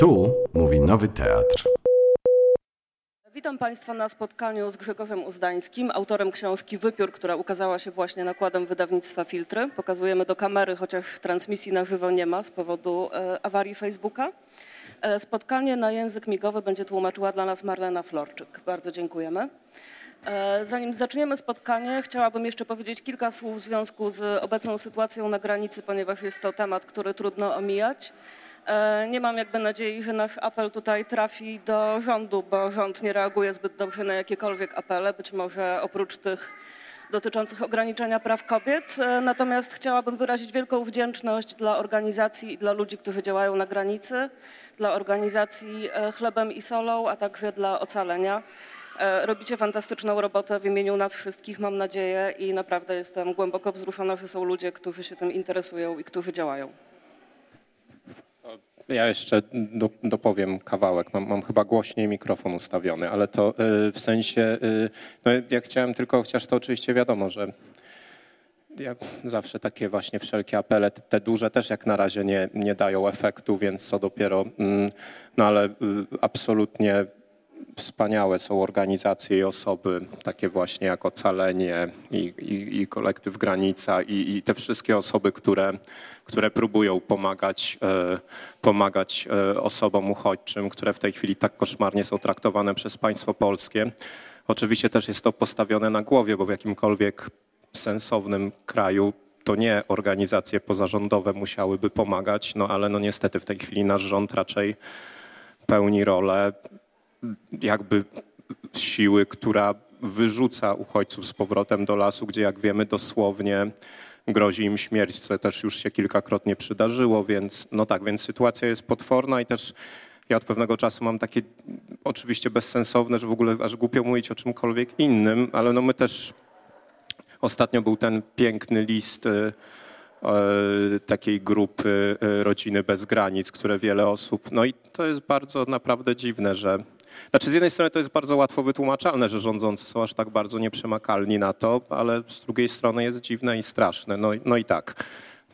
Tu mówi Nowy Teatr. Witam Państwa na spotkaniu z Grzegorzem Uzdańskim, autorem książki Wypiór, która ukazała się właśnie nakładem wydawnictwa Filtry. Pokazujemy do kamery, chociaż transmisji na żywo nie ma z powodu e, awarii Facebooka. E, spotkanie na język migowy będzie tłumaczyła dla nas Marlena Florczyk. Bardzo dziękujemy. E, zanim zaczniemy spotkanie, chciałabym jeszcze powiedzieć kilka słów w związku z obecną sytuacją na granicy, ponieważ jest to temat, który trudno omijać. E, nie mam jakby nadziei, że nasz apel tutaj trafi do rządu, bo rząd nie reaguje zbyt dobrze na jakiekolwiek apele, być może oprócz tych dotyczących ograniczenia praw kobiet. E, natomiast chciałabym wyrazić wielką wdzięczność dla organizacji i dla ludzi, którzy działają na granicy, dla organizacji Chlebem i Solą, a także dla Ocalenia. E, robicie fantastyczną robotę w imieniu nas wszystkich, mam nadzieję, i naprawdę jestem głęboko wzruszona, że są ludzie, którzy się tym interesują i którzy działają. Ja jeszcze dopowiem kawałek. Mam, mam, chyba głośniej mikrofon ustawiony, ale to y, w sensie, y, no ja chciałem tylko, chociaż to oczywiście wiadomo, że ja zawsze takie właśnie wszelkie apele, te duże też jak na razie nie, nie dają efektu, więc co dopiero, mm, no ale y, absolutnie wspaniałe są organizacje i osoby, takie właśnie jak Ocalenie i, i, i kolektyw Granica i, i, te wszystkie osoby, które, które próbują pomagać, e, pomagać e, osobom uchodźczym, które w tej chwili tak koszmarnie są traktowane przez państwo polskie. Oczywiście też jest to postawione na głowie, bo w jakimkolwiek sensownym kraju to nie organizacje pozarządowe musiałyby pomagać, no ale no niestety w tej chwili nasz rząd raczej pełni rolę jakby siły, która wyrzuca uchodźców z powrotem do lasu, gdzie jak wiemy dosłownie grozi im śmierć, co też już się kilkakrotnie przydarzyło, więc no tak, więc sytuacja jest potworna i też ja od pewnego czasu mam takie oczywiście bezsensowne, że w ogóle aż głupio mówić o czymkolwiek innym, ale no my też ostatnio był ten piękny list y, y, takiej grupy y, Rodziny Bez Granic, które wiele osób, no i to jest bardzo naprawdę dziwne, że znaczy z jednej strony to jest bardzo łatwo wytłumaczalne, że rządzący są aż tak bardzo nieprzemakalni na to, ale z drugiej strony jest dziwne i straszne. No, no i tak.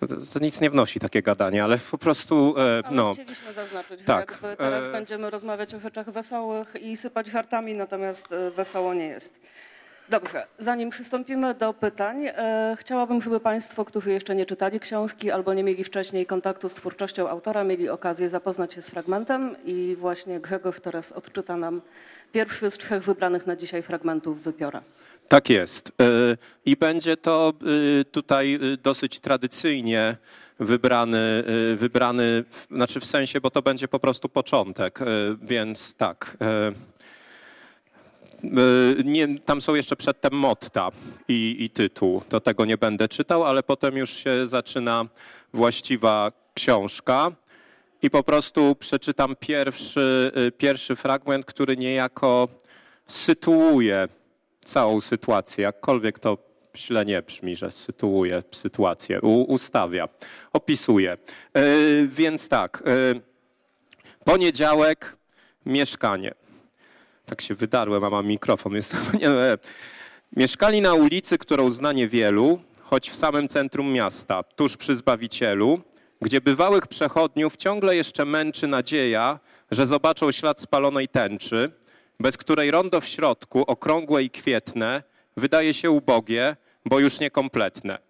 To, to, nic nie wnosi takie gadanie, ale po prostu. E, ale no. chcieliśmy zaznaczyć, tak. że teraz e... będziemy rozmawiać o rzeczach wesołych i sypać żartami, natomiast e, wesoło nie jest. Dobrze, zanim przystąpimy do pytań, e, chciałabym, żeby Państwo, którzy jeszcze nie czytali książki albo nie mieli wcześniej kontaktu z twórczością autora, mieli okazję zapoznać się z fragmentem i właśnie Grzegorz teraz odczyta nam pierwszy z trzech wybranych na dzisiaj fragmentów wypiora. Tak jest. E, I będzie to e, tutaj e, dosyć tradycyjnie wybrany, wybrany, znaczy w sensie, bo to będzie po prostu początek, więc tak. E, nie, tam są jeszcze przedtem motta i, i tytuł. To tego nie będę czytał, ale potem już się zaczyna właściwa książka. I po prostu przeczytam pierwszy, e, pierwszy fragment, który niejako sytuuje całą sytuację, jakkolwiek to źle nie brzmi, że sytuuje sytuację, ustawia, opisuje. Yy, więc tak, yy, poniedziałek, mieszkanie tak się wydarłem, a mam mikrofon. Jest, nie, Mieszkali na ulicy, którą zna niewielu, choć w samym centrum miasta, tuż przy Zbawicielu, gdzie bywałych przechodniów ciągle jeszcze męczy nadzieja, że zobaczą ślad spalonej tęczy, bez której rondo w środku, okrągłe i kwietne, wydaje się ubogie, bo już niekompletne.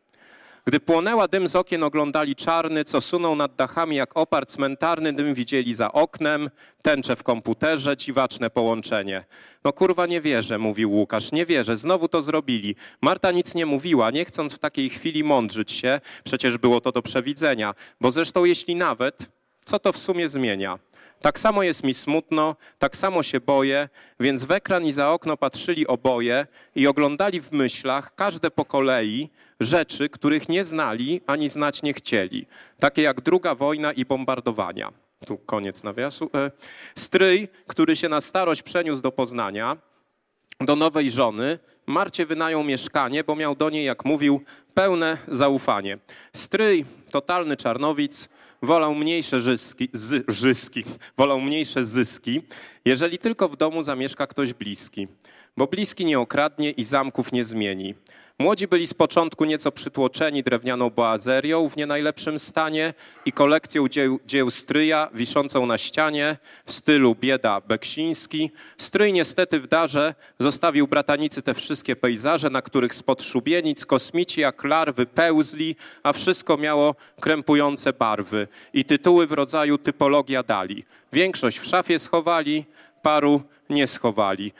Gdy płonęła dym z okien, oglądali czarny, co sunął nad dachami jak opar cmentarny, dym widzieli za oknem, tęcze w komputerze, dziwaczne połączenie. No kurwa nie wierzę, mówił Łukasz, nie wierzę, znowu to zrobili. Marta nic nie mówiła, nie chcąc w takiej chwili mądrzyć się, przecież było to do przewidzenia, bo zresztą jeśli nawet, co to w sumie zmienia? Tak samo jest mi smutno, tak samo się boję, więc w ekran i za okno patrzyli oboje i oglądali w myślach, każde po kolei, rzeczy, których nie znali ani znać nie chcieli, takie jak druga wojna i bombardowania. Tu koniec nawiasu. E, stryj, który się na starość przeniósł do Poznania, do nowej żony, Marcie wynajął mieszkanie, bo miał do niej, jak mówił, pełne zaufanie. Stryj, totalny czarnowic, wolał mniejsze zyski, zyski, wolał mniejsze zyski, jeżeli tylko w domu zamieszka ktoś bliski, bo bliski nie okradnie i zamków nie zmieni. Młodzi byli z początku nieco przytłoczeni drewnianą boazerią w nie najlepszym stanie i kolekcją dzieł, dzieł stryja wiszącą na ścianie w stylu bieda beksiński. Stryj niestety w darze zostawił bratanicy te wszystkie pejzaże, na których spod szubienic kosmici jak larwy pełzli, a wszystko miało krępujące barwy i tytuły w rodzaju typologia dali. Większość w szafie schowali, paru nie schowali.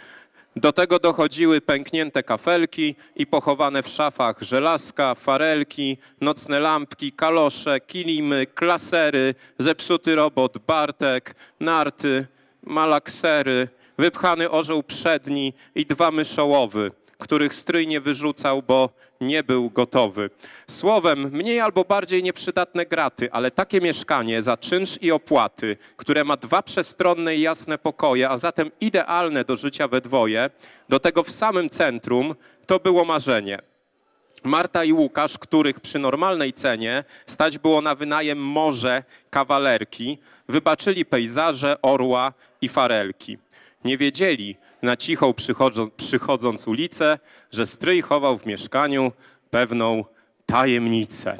Do tego dochodziły pęknięte kafelki i pochowane w szafach żelazka, farelki, nocne lampki, kalosze, kilimy, klasery, zepsuty robot Bartek, narty, malaksery, wypchany orzeł przedni i dwa myszołowy, których stryj nie wyrzucał, bo nie był gotowy. Słowem, mniej albo bardziej nieprzydatne graty, ale takie mieszkanie za czynsz i opłaty, które ma dwa przestronne i jasne pokoje, a zatem idealne do życia we dwoje, do tego w samym centrum, to było marzenie. Marta i Łukasz, których przy normalnej cenie stać było na wynajem morze kawalerki, wybaczyli pejzaże, orła i farelki. Nie wiedzieli, na cichą przychodząc, przychodząc ulicę, że stryj chował w mieszkaniu pewną tajemnicę.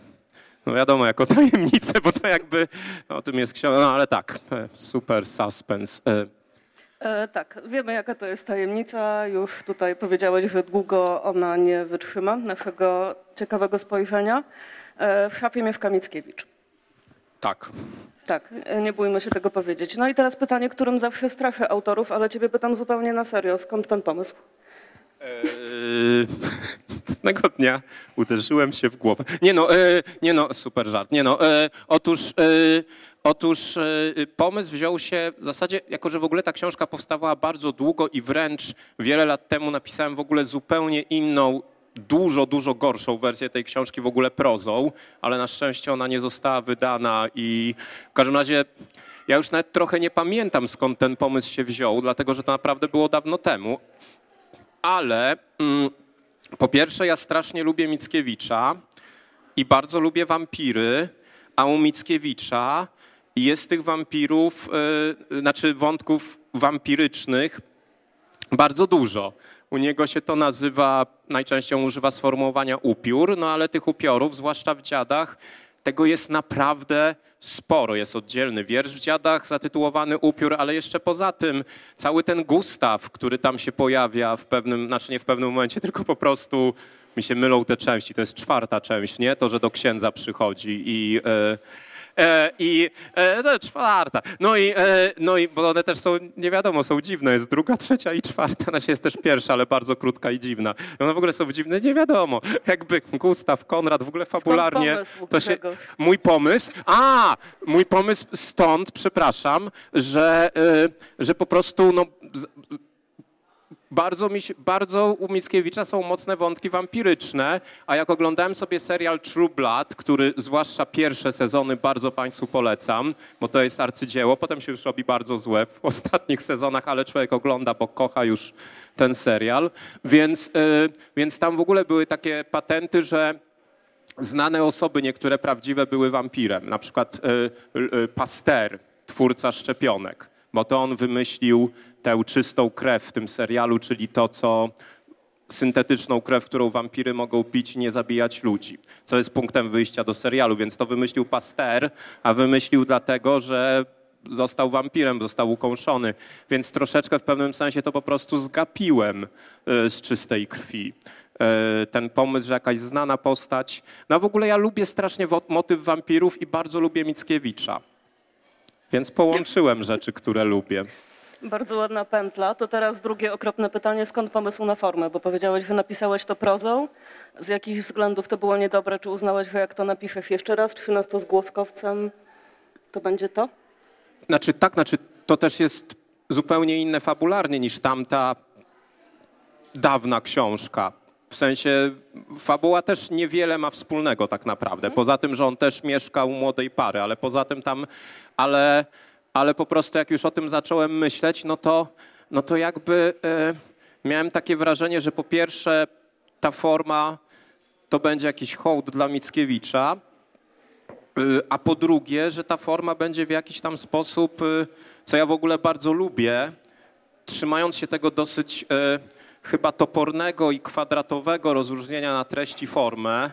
No wiadomo, jako tajemnicę, bo to jakby o tym jest książka, no ale tak, e, super suspense. E, E, tak, wiemy jaka to jest tajemnica. Już tutaj powiedziałeś, że długo ona nie wytrzyma naszego ciekawego spojrzenia. E, w szafie mieszka Mickiewicz. tak. Tak, e, nie bójmy się tego powiedzieć. No i teraz pytanie, którym zawsze straszę autorów, ale ciebie pytam zupełnie na serio. Skąd ten pomysł? Eee, Pewnego dnia uderzyłem się w głowę. Nie no, e, nie no, super żart. Nie no, e, otóż, e, otóż e, pomysł wziął się w zasadzie, jako że w ogóle ta książka powstawała bardzo długo i wręcz wiele lat temu napisałem w ogóle zupełnie inną, dużo, dużo gorszą wersję tej książki w ogóle prozą, ale na szczęście ona nie została wydana i w każdym razie ja już nawet trochę nie pamiętam skąd ten pomysł się wziął, dlatego że to naprawdę było dawno temu, ale mm, po pierwsze ja strasznie lubię Mickiewicza i bardzo lubię wampiry, a u Mickiewicza jest tych wampirów, y, znaczy wątków wampirycznych bardzo dużo. U niego się to nazywa, najczęściej używa sformułowania upiór, no ale tych upiorów, zwłaszcza w dziadach, tego jest naprawdę sporo. Jest oddzielny wiersz w dziadach zatytułowany Upiór, ale jeszcze poza tym cały ten Gustaw, który tam się pojawia w pewnym, znaczy nie w pewnym momencie, tylko po prostu mi się mylą te części. To jest czwarta część, nie? To, że do księdza przychodzi i... E, E, I e, czwarta. No i, e, no i, bo one też są, nie wiadomo, są dziwne. Jest druga, trzecia i czwarta. Znaczy jest też pierwsza, ale bardzo krótka i dziwna. I one w ogóle są dziwne, nie wiadomo. Jakby Gustaw, Konrad, w ogóle fabularnie. pomysł, to się, mój pomysł, a, mój pomysł stąd, przepraszam, że, y, że po prostu, no, bardzo, mi bardzo u Mickiewicza są mocne wątki wampiryczne, a jak oglądałem sobie serial True Blood, który zwłaszcza pierwsze sezony bardzo Państwu polecam, bo to jest arcydzieło, potem się już robi bardzo złe w ostatnich sezonach, ale człowiek ogląda, bo kocha już ten serial, więc, y, więc tam w ogóle były takie patenty, że znane osoby, niektóre prawdziwe, były wampirem. Na przykład y, y, Pasteur, twórca szczepionek, bo to on wymyślił tę czystą krew w tym serialu, czyli to, co syntetyczną krew, którą wampiry mogą pić i nie zabijać ludzi, co jest punktem wyjścia do serialu, więc to wymyślił Pasteur, a wymyślił dlatego, że został wampirem, został ukąszony, więc troszeczkę w pewnym sensie to po prostu zgapiłem y, z czystej krwi. Y, Ten pomysł, że jakaś znana postać. No w ogóle ja lubię strasznie motyw wampirów i bardzo lubię Mickiewicza. Więc połączyłem rzeczy, które lubię. Bardzo ładna pętla. To teraz drugie okropne pytanie. Skąd pomysł na formę? Bo powiedziałeś, że napisałeś to prozą. Z jakichś względów to było niedobre. Czy uznałeś, że jak to napiszesz jeszcze raz, 13 z głoskowcem, to będzie to? Znaczy tak, znaczy to też jest zupełnie inne fabularnie niż tamta dawna książka. W sensie fabuła też niewiele ma wspólnego tak naprawdę. Poza tym, że on też mieszka u młodej pary, ale poza tym tam, ale, ale po prostu jak już o tym zacząłem myśleć, no to, no to jakby e, miałem takie wrażenie, że po pierwsze ta forma to będzie jakiś hołd dla Mickiewicza, Y, A po drugie, że ta forma będzie w jakiś tam sposób, y, co ja w ogóle bardzo lubię, trzymając się tego dosyć chyba topornego i kwadratowego rozróżnienia na treść i formę,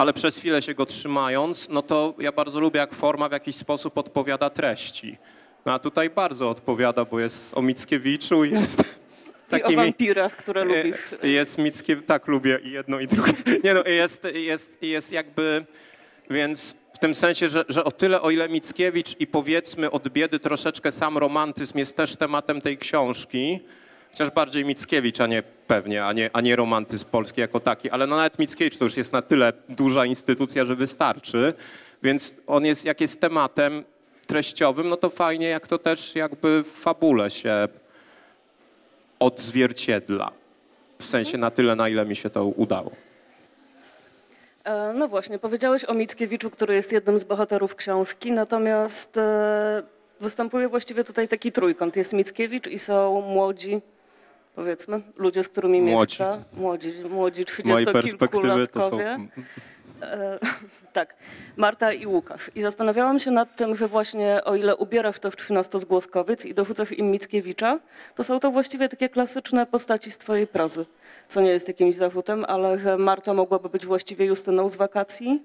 ale przez chwilę się go trzymając, no to ja bardzo lubię, jak forma w jakiś sposób odpowiada treści. No a tutaj bardzo odpowiada, bo jest o Mickiewiczu, jest takimi... I o wampirach, które lubisz. Jest Mickiewicz, tak lubię i jedno i drugie. Nie no, jest, jest, jest jakby, więc w tym sensie, że, że o tyle, o ile Mickiewicz i powiedzmy od biedy troszeczkę sam romantyzm jest też tematem tej książki, chociaż bardziej Mickiewicz, a nie pewnie, a nie, a nie romantyzm polski jako taki, ale no nawet Mickiewicz to już jest na tyle duża instytucja, że wystarczy, więc on jest, jak jest tematem treściowym, no to fajnie, jak to też jakby w fabule się odzwierciedla. W sensie na tyle, na ile mi się to udało. E, no właśnie, powiedziałeś o Mickiewiczu, który jest jednym z bohaterów książki, natomiast e, występuje właściwie tutaj taki trójkąt. Jest Mickiewicz i są młodzi, powiedzmy, ludzie, z którymi młodzi. mieszka. Młodzi, młodzi 30-kilkulatkowie. to są E, tak, Marta i Łukasz. I zastanawiałam się nad tym, że właśnie o ile ubierasz to w 13 zgłoskowiec i dorzucasz im Mickiewicza, to są to właściwie takie klasyczne postaci z twojej prozy, co nie jest jakimś zarzutem, ale że Marta mogłaby być właściwie Justyną z wakacji.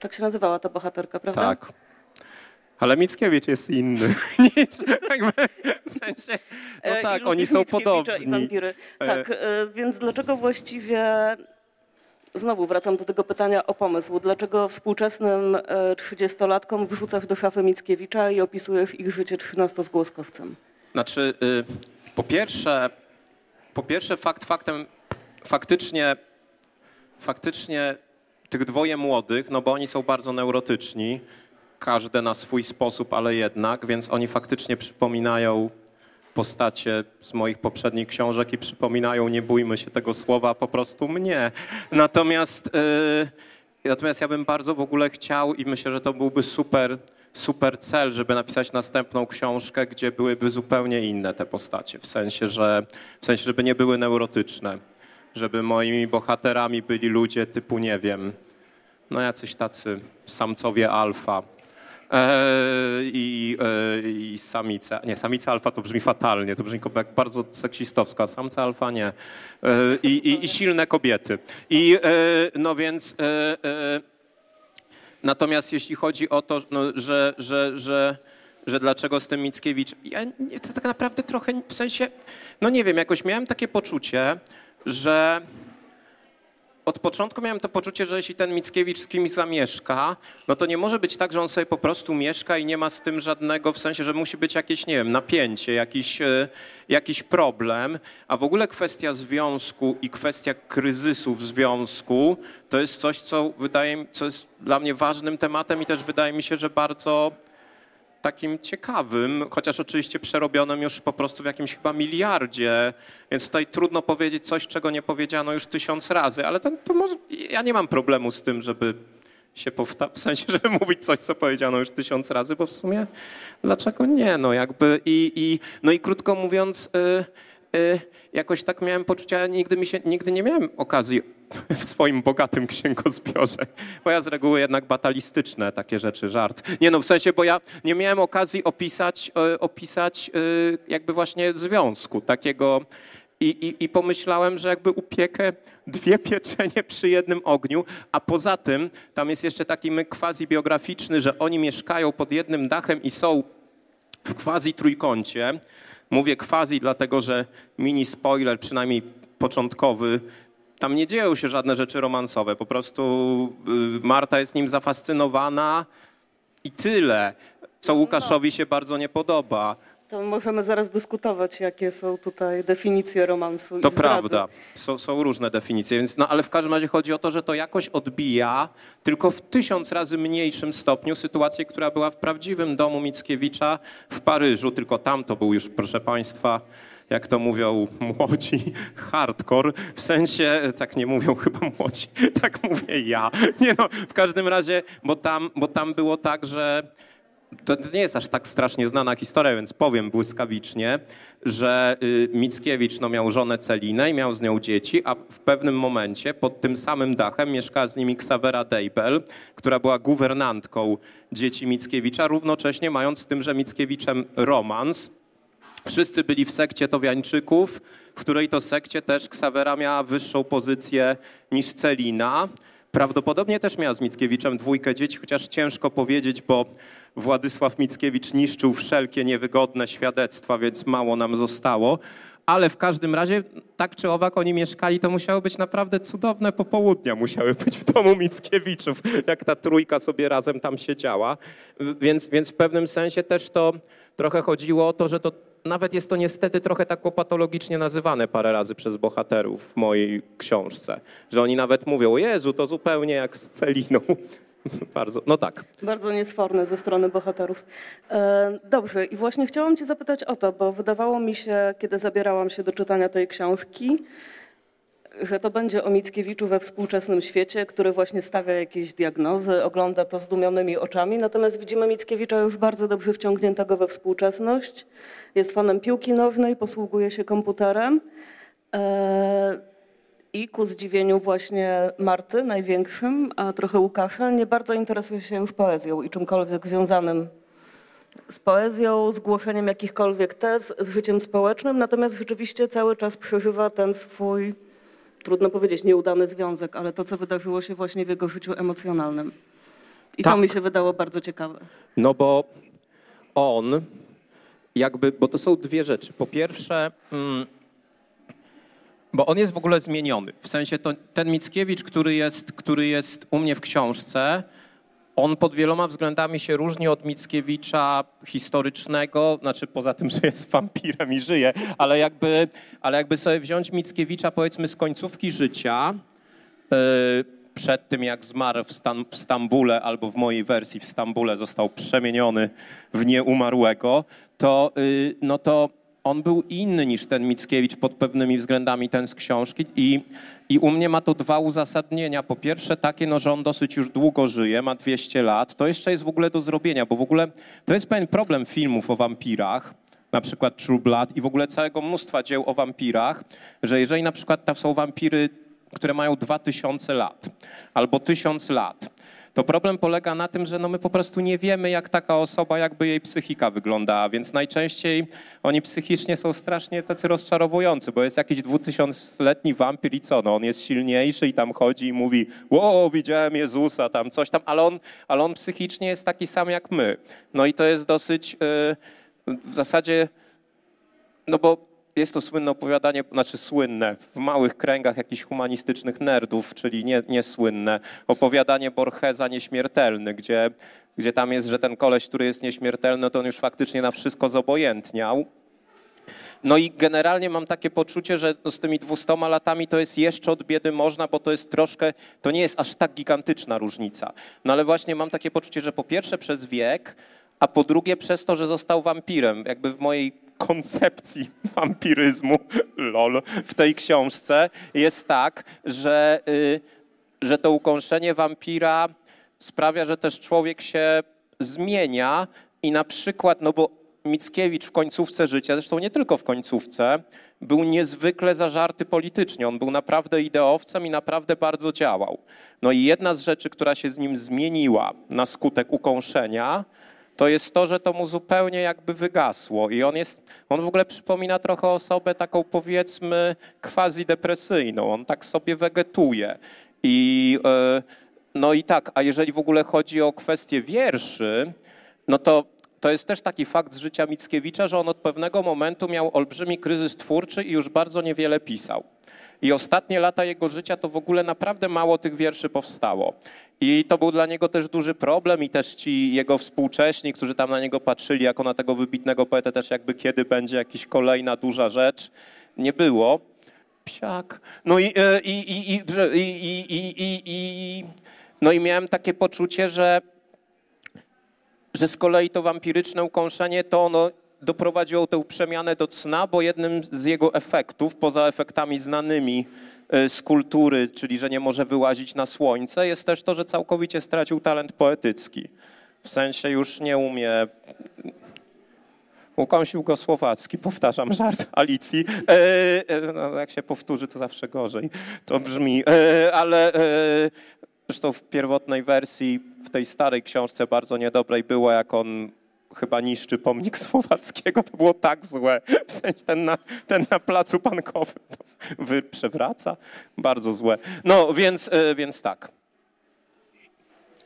Tak się nazywała ta bohaterka, prawda? Tak. Ale Mickiewicz jest inny niż jakby w sensie. No e, tak, oni są podobni. I wampiry. E. Tak, więc dlaczego właściwie Znowu wracam do tego pytania o pomysł. Dlaczego współczesnym e, trzydziestolatkom wrzucasz do szafy Mickiewicza i opisujesz ich życie trzynastozgłoskowcem? Znaczy, y, po pierwsze, po pierwsze fakt faktem, faktycznie, faktycznie tych dwoje młodych, no bo oni są bardzo neurotyczni, każde na swój sposób, ale jednak, więc oni faktycznie przypominają postacie z moich poprzednich książek i przypominają, nie bójmy się tego słowa, po prostu mnie. Natomiast, yy, natomiast ja bym bardzo w ogóle chciał i myślę, że to byłby super, super cel, żeby napisać następną książkę, gdzie byłyby zupełnie inne te postacie, w sensie, że, w sensie żeby nie były neurotyczne, żeby moimi bohaterami byli ludzie typu, nie wiem, no jacyś tacy samcowie alfa, i, e, i samica. Nie, samica alfa to brzmi fatalnie, to brzmi jak bardzo seksistowska, samca alfa nie. E, I, i, i silne kobiety. I no więc... Natomiast jeśli chodzi o to, no, że, że, że, że dlaczego z tym Mickiewicz, ja to tak naprawdę trochę w sensie, no nie wiem, jakoś miałem takie poczucie, że od początku miałem to poczucie, że jeśli ten Mickiewicz z kimś zamieszka, no to nie może być tak, że on sobie po prostu mieszka i nie ma z tym żadnego, w sensie, że musi być jakieś, nie wiem, napięcie, jakiś, e, jakiś problem, a w ogóle kwestia związku i kwestia kryzysu w związku to jest coś, co wydaje co jest dla mnie ważnym tematem i też wydaje mi się, że bardzo takim ciekawym, chociaż oczywiście przerobionym już po prostu w jakimś chyba miliardzie, więc tutaj trudno powiedzieć coś, czego nie powiedziano już tysiąc razy, ale to, to może, ja nie mam problemu z tym, żeby się powtarzać, w sensie, żeby mówić coś, co powiedziano już tysiąc razy, bo w sumie dlaczego nie, no jakby i, i no i krótko mówiąc, y, y, jakoś tak miałem poczucie, nigdy mi się, nigdy nie miałem okazji w swoim bogatym księgozbiorze, bo ja z reguły jednak batalistyczne takie rzeczy, żart. Nie no, w sensie, bo ja nie miałem okazji opisać, e, opisać e, jakby właśnie związku takiego i, i, i pomyślałem, że jakby upiekę dwie pieczenie przy jednym ogniu, a poza tym tam jest jeszcze taki myk quasi biograficzny, że oni mieszkają pod jednym dachem i są w quasi trójkącie. Mówię quasi dlatego, że mini spoiler, przynajmniej początkowy, tam nie dzieją się żadne rzeczy romansowe. Po prostu y, Marta jest nim zafascynowana i tyle, co Łukaszowi się bardzo nie podoba. To możemy zaraz dyskutować, jakie są tutaj definicje romansu. To prawda, są, są, różne definicje, więc, no, ale w każdym razie chodzi o to, że to jakoś odbija, tylko w tysiąc razy mniejszym stopniu, sytuację, która była w prawdziwym domu Mickiewicza w Paryżu, tylko tam to był już, proszę Państwa, jak to mówią młodzi, hardcore, w sensie, tak nie mówią chyba młodzi, tak mówię ja. Nie no, w każdym razie, bo tam, bo tam było tak, że to nie jest aż tak strasznie znana historia, więc powiem błyskawicznie, że y, Mickiewicz no, miał żonę Celinę i miał z nią dzieci, a w pewnym momencie pod tym samym dachem mieszkała z nimi Ksawera Deibel, która była guwernantką dzieci Mickiewicza, równocześnie mając z tymże Mickiewiczem romans Wszyscy byli w sekcie Towiańczyków, w której to sekcie też Ksawera miała wyższą pozycję niż Celina. Prawdopodobnie też miała z Mickiewiczem dwójkę dzieci, chociaż ciężko powiedzieć, bo Władysław Mickiewicz niszczył wszelkie niewygodne świadectwa, więc mało nam zostało. Ale w każdym razie, tak czy owak, oni mieszkali, to musiały być naprawdę cudowne popołudnia, musiały być w domu Mickiewiczów, jak ta trójka sobie razem tam siedziała. Więc, więc w pewnym sensie też to trochę chodziło o to, że to nawet jest to niestety trochę tak patologicznie nazywane parę razy przez bohaterów w mojej książce, że oni nawet mówią, o Jezu, to zupełnie jak z Celiną. Bardzo, no tak. Bardzo niesforne ze strony bohaterów. E, dobrze, i właśnie chciałam Cię zapytać o to, bo wydawało mi się, kiedy zabierałam się do czytania tej książki, że to będzie o Mickiewiczu we współczesnym świecie, który właśnie stawia jakieś diagnozy, ogląda to zdumionymi oczami, natomiast widzimy Mickiewicza już bardzo dobrze wciągniętego we współczesność. Jest fanem piłki nożnej, posługuje się komputerem. E, i ku zdziwieniu właśnie Marty, największym, a trochę Łukasza, nie bardzo interesuje się już poezją i czymkolwiek związanym z poezją, z głoszeniem jakichkolwiek tez, z życiem społecznym, natomiast rzeczywiście cały czas przeżywa ten swój, trudno powiedzieć, nieudany związek, ale to, co wydarzyło się właśnie w jego życiu emocjonalnym. I tak. to mi się wydało bardzo ciekawe. No bo on, jakby, bo to są dwie rzeczy. Po pierwsze, mm, bo on jest w ogóle zmieniony. W sensie to, ten Mickiewicz, który jest, który jest u mnie w książce, on pod wieloma względami się różni od Mickiewicza historycznego, znaczy poza tym, że jest wampirem i żyje, ale jakby, ale jakby sobie wziąć Mickiewicza powiedzmy z końcówki życia, yy, przed tym jak zmarł w, Stan w Stambule, albo w mojej wersji w Stambule został przemieniony w nieumarłego, to, yy, no to on był inny niż ten Mickiewicz pod pewnymi względami, ten z książki i, i u mnie ma to dwa uzasadnienia. Po pierwsze takie, no, że on dosyć już długo żyje, ma 200 lat. To jeszcze jest w ogóle do zrobienia, bo w ogóle to jest pewien problem filmów o wampirach, na przykład True Blood i w ogóle całego mnóstwa dzieł o wampirach, że jeżeli na przykład tam są wampiry, które mają 2000 lat albo 1000 lat, to problem polega na tym, że no my po prostu nie wiemy, jak taka osoba, jakby jej psychika wyglądała, więc najczęściej oni psychicznie są strasznie tacy rozczarowujący, bo jest jakiś dwutysiącletni wampir i co, no on jest silniejszy i tam chodzi i mówi, wow, widziałem Jezusa, tam coś tam, ale on, ale on psychicznie jest taki sam jak my. No i to jest dosyć yy, w zasadzie, no bo jest to słynne opowiadanie, znaczy słynne, w małych kręgach jakichś humanistycznych nerdów, czyli nie, niesłynne, opowiadanie Borgesa Nieśmiertelny, gdzie, gdzie tam jest, że ten koleś, który jest nieśmiertelny, to on już faktycznie na wszystko zobojętniał. No i generalnie mam takie poczucie, że no z tymi 200 latami to jest jeszcze od biedy można, bo to jest troszkę, to nie jest aż tak gigantyczna różnica. No ale właśnie mam takie poczucie, że po pierwsze przez wiek, a po drugie przez to, że został wampirem. Jakby w mojej koncepcji wampiryzmu, lol, w tej książce jest tak, że, y, że to ukąszenie wampira sprawia, że też człowiek się zmienia i na przykład, no bo Mickiewicz w końcówce życia, zresztą nie tylko w końcówce, był niezwykle zażarty politycznie. On był naprawdę ideowcem i naprawdę bardzo działał. No i jedna z rzeczy, która się z nim zmieniła na skutek ukąszenia, to jest to, że to mu zupełnie jakby wygasło i on jest, on w ogóle przypomina trochę osobę taką powiedzmy quasi depresyjną, on tak sobie wegetuje i e, no i tak, a jeżeli w ogóle chodzi o kwestię wierszy, no to to jest też taki fakt z życia Mickiewicza, że on od pewnego momentu miał olbrzymi kryzys twórczy i już bardzo niewiele pisał. I ostatnie lata jego życia to w ogóle naprawdę mało tych wierszy powstało. I to był dla niego też duży problem i też ci jego współcześni, którzy tam na niego patrzyli jako na tego wybitnego poetę, też jakby kiedy będzie jakaś kolejna duża rzecz, nie było. Psiak. No i, i, i, i, i, i, i, no i miałem takie poczucie, że że z kolei to wampiryczne ukąszenie to ono doprowadziło tę przemianę do cna, bo jednym z jego efektów, poza efektami znanymi e, z kultury, czyli że nie może wyłazić na słońce, jest też to, że całkowicie stracił talent poetycki. W sensie już nie umie. Ukąsił go słowacki, powtarzam żart Alicji. E, e, no, jak się powtórzy, to zawsze gorzej. To brzmi. E, ale e, zresztą w pierwotnej wersji, w tej starej książce bardzo niedobrej było, jak on chyba niszczy pomnik Słowackiego. To było tak złe. W sensie ten na, ten na placu bankowym to wy przewraca. Bardzo złe. No więc, e, więc tak.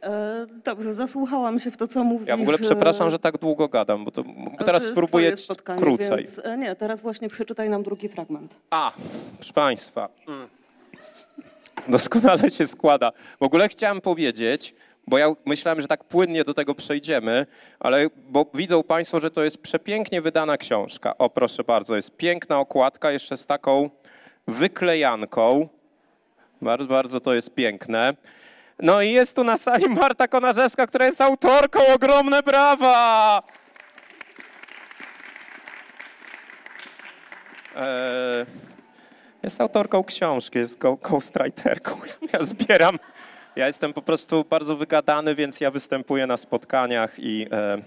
E, Dobrze, zasłuchałam się w to, co mówisz. Ja w ogóle przepraszam, że tak długo gadam, bo to bo Ale teraz to spróbuję krócej. Więc, e, nie, teraz właśnie przeczytaj nam drugi fragment. A, proszę Państwa. mm. Doskonale się składa. W ogóle chciałem powiedzieć, bo ja myślałem, że tak płynnie do tego przejdziemy, ale bo widzą Państwo, że to jest przepięknie wydana książka. O, proszę bardzo, jest piękna okładka, jeszcze z taką wyklejanką. Bardzo, bardzo to jest piękne. No i jest tu na sali Marta Konarzewska, która jest autorką. Ogromne brawa! Eee, jest autorką książki, jest ghostwriterką. Ja zbieram. Ja jestem po prostu bardzo wygadany, więc ja występuję na spotkaniach i e,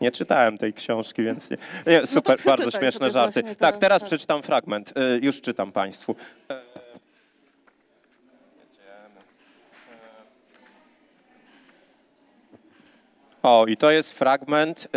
nie czytałem tej książki, więc nie. nie super, przeczytaj bardzo śmieszne żarty. właśnie Tak, teraz, teraz tak. przeczytam fragment. E, już czytam Państwu. E, O, i to jest fragment y,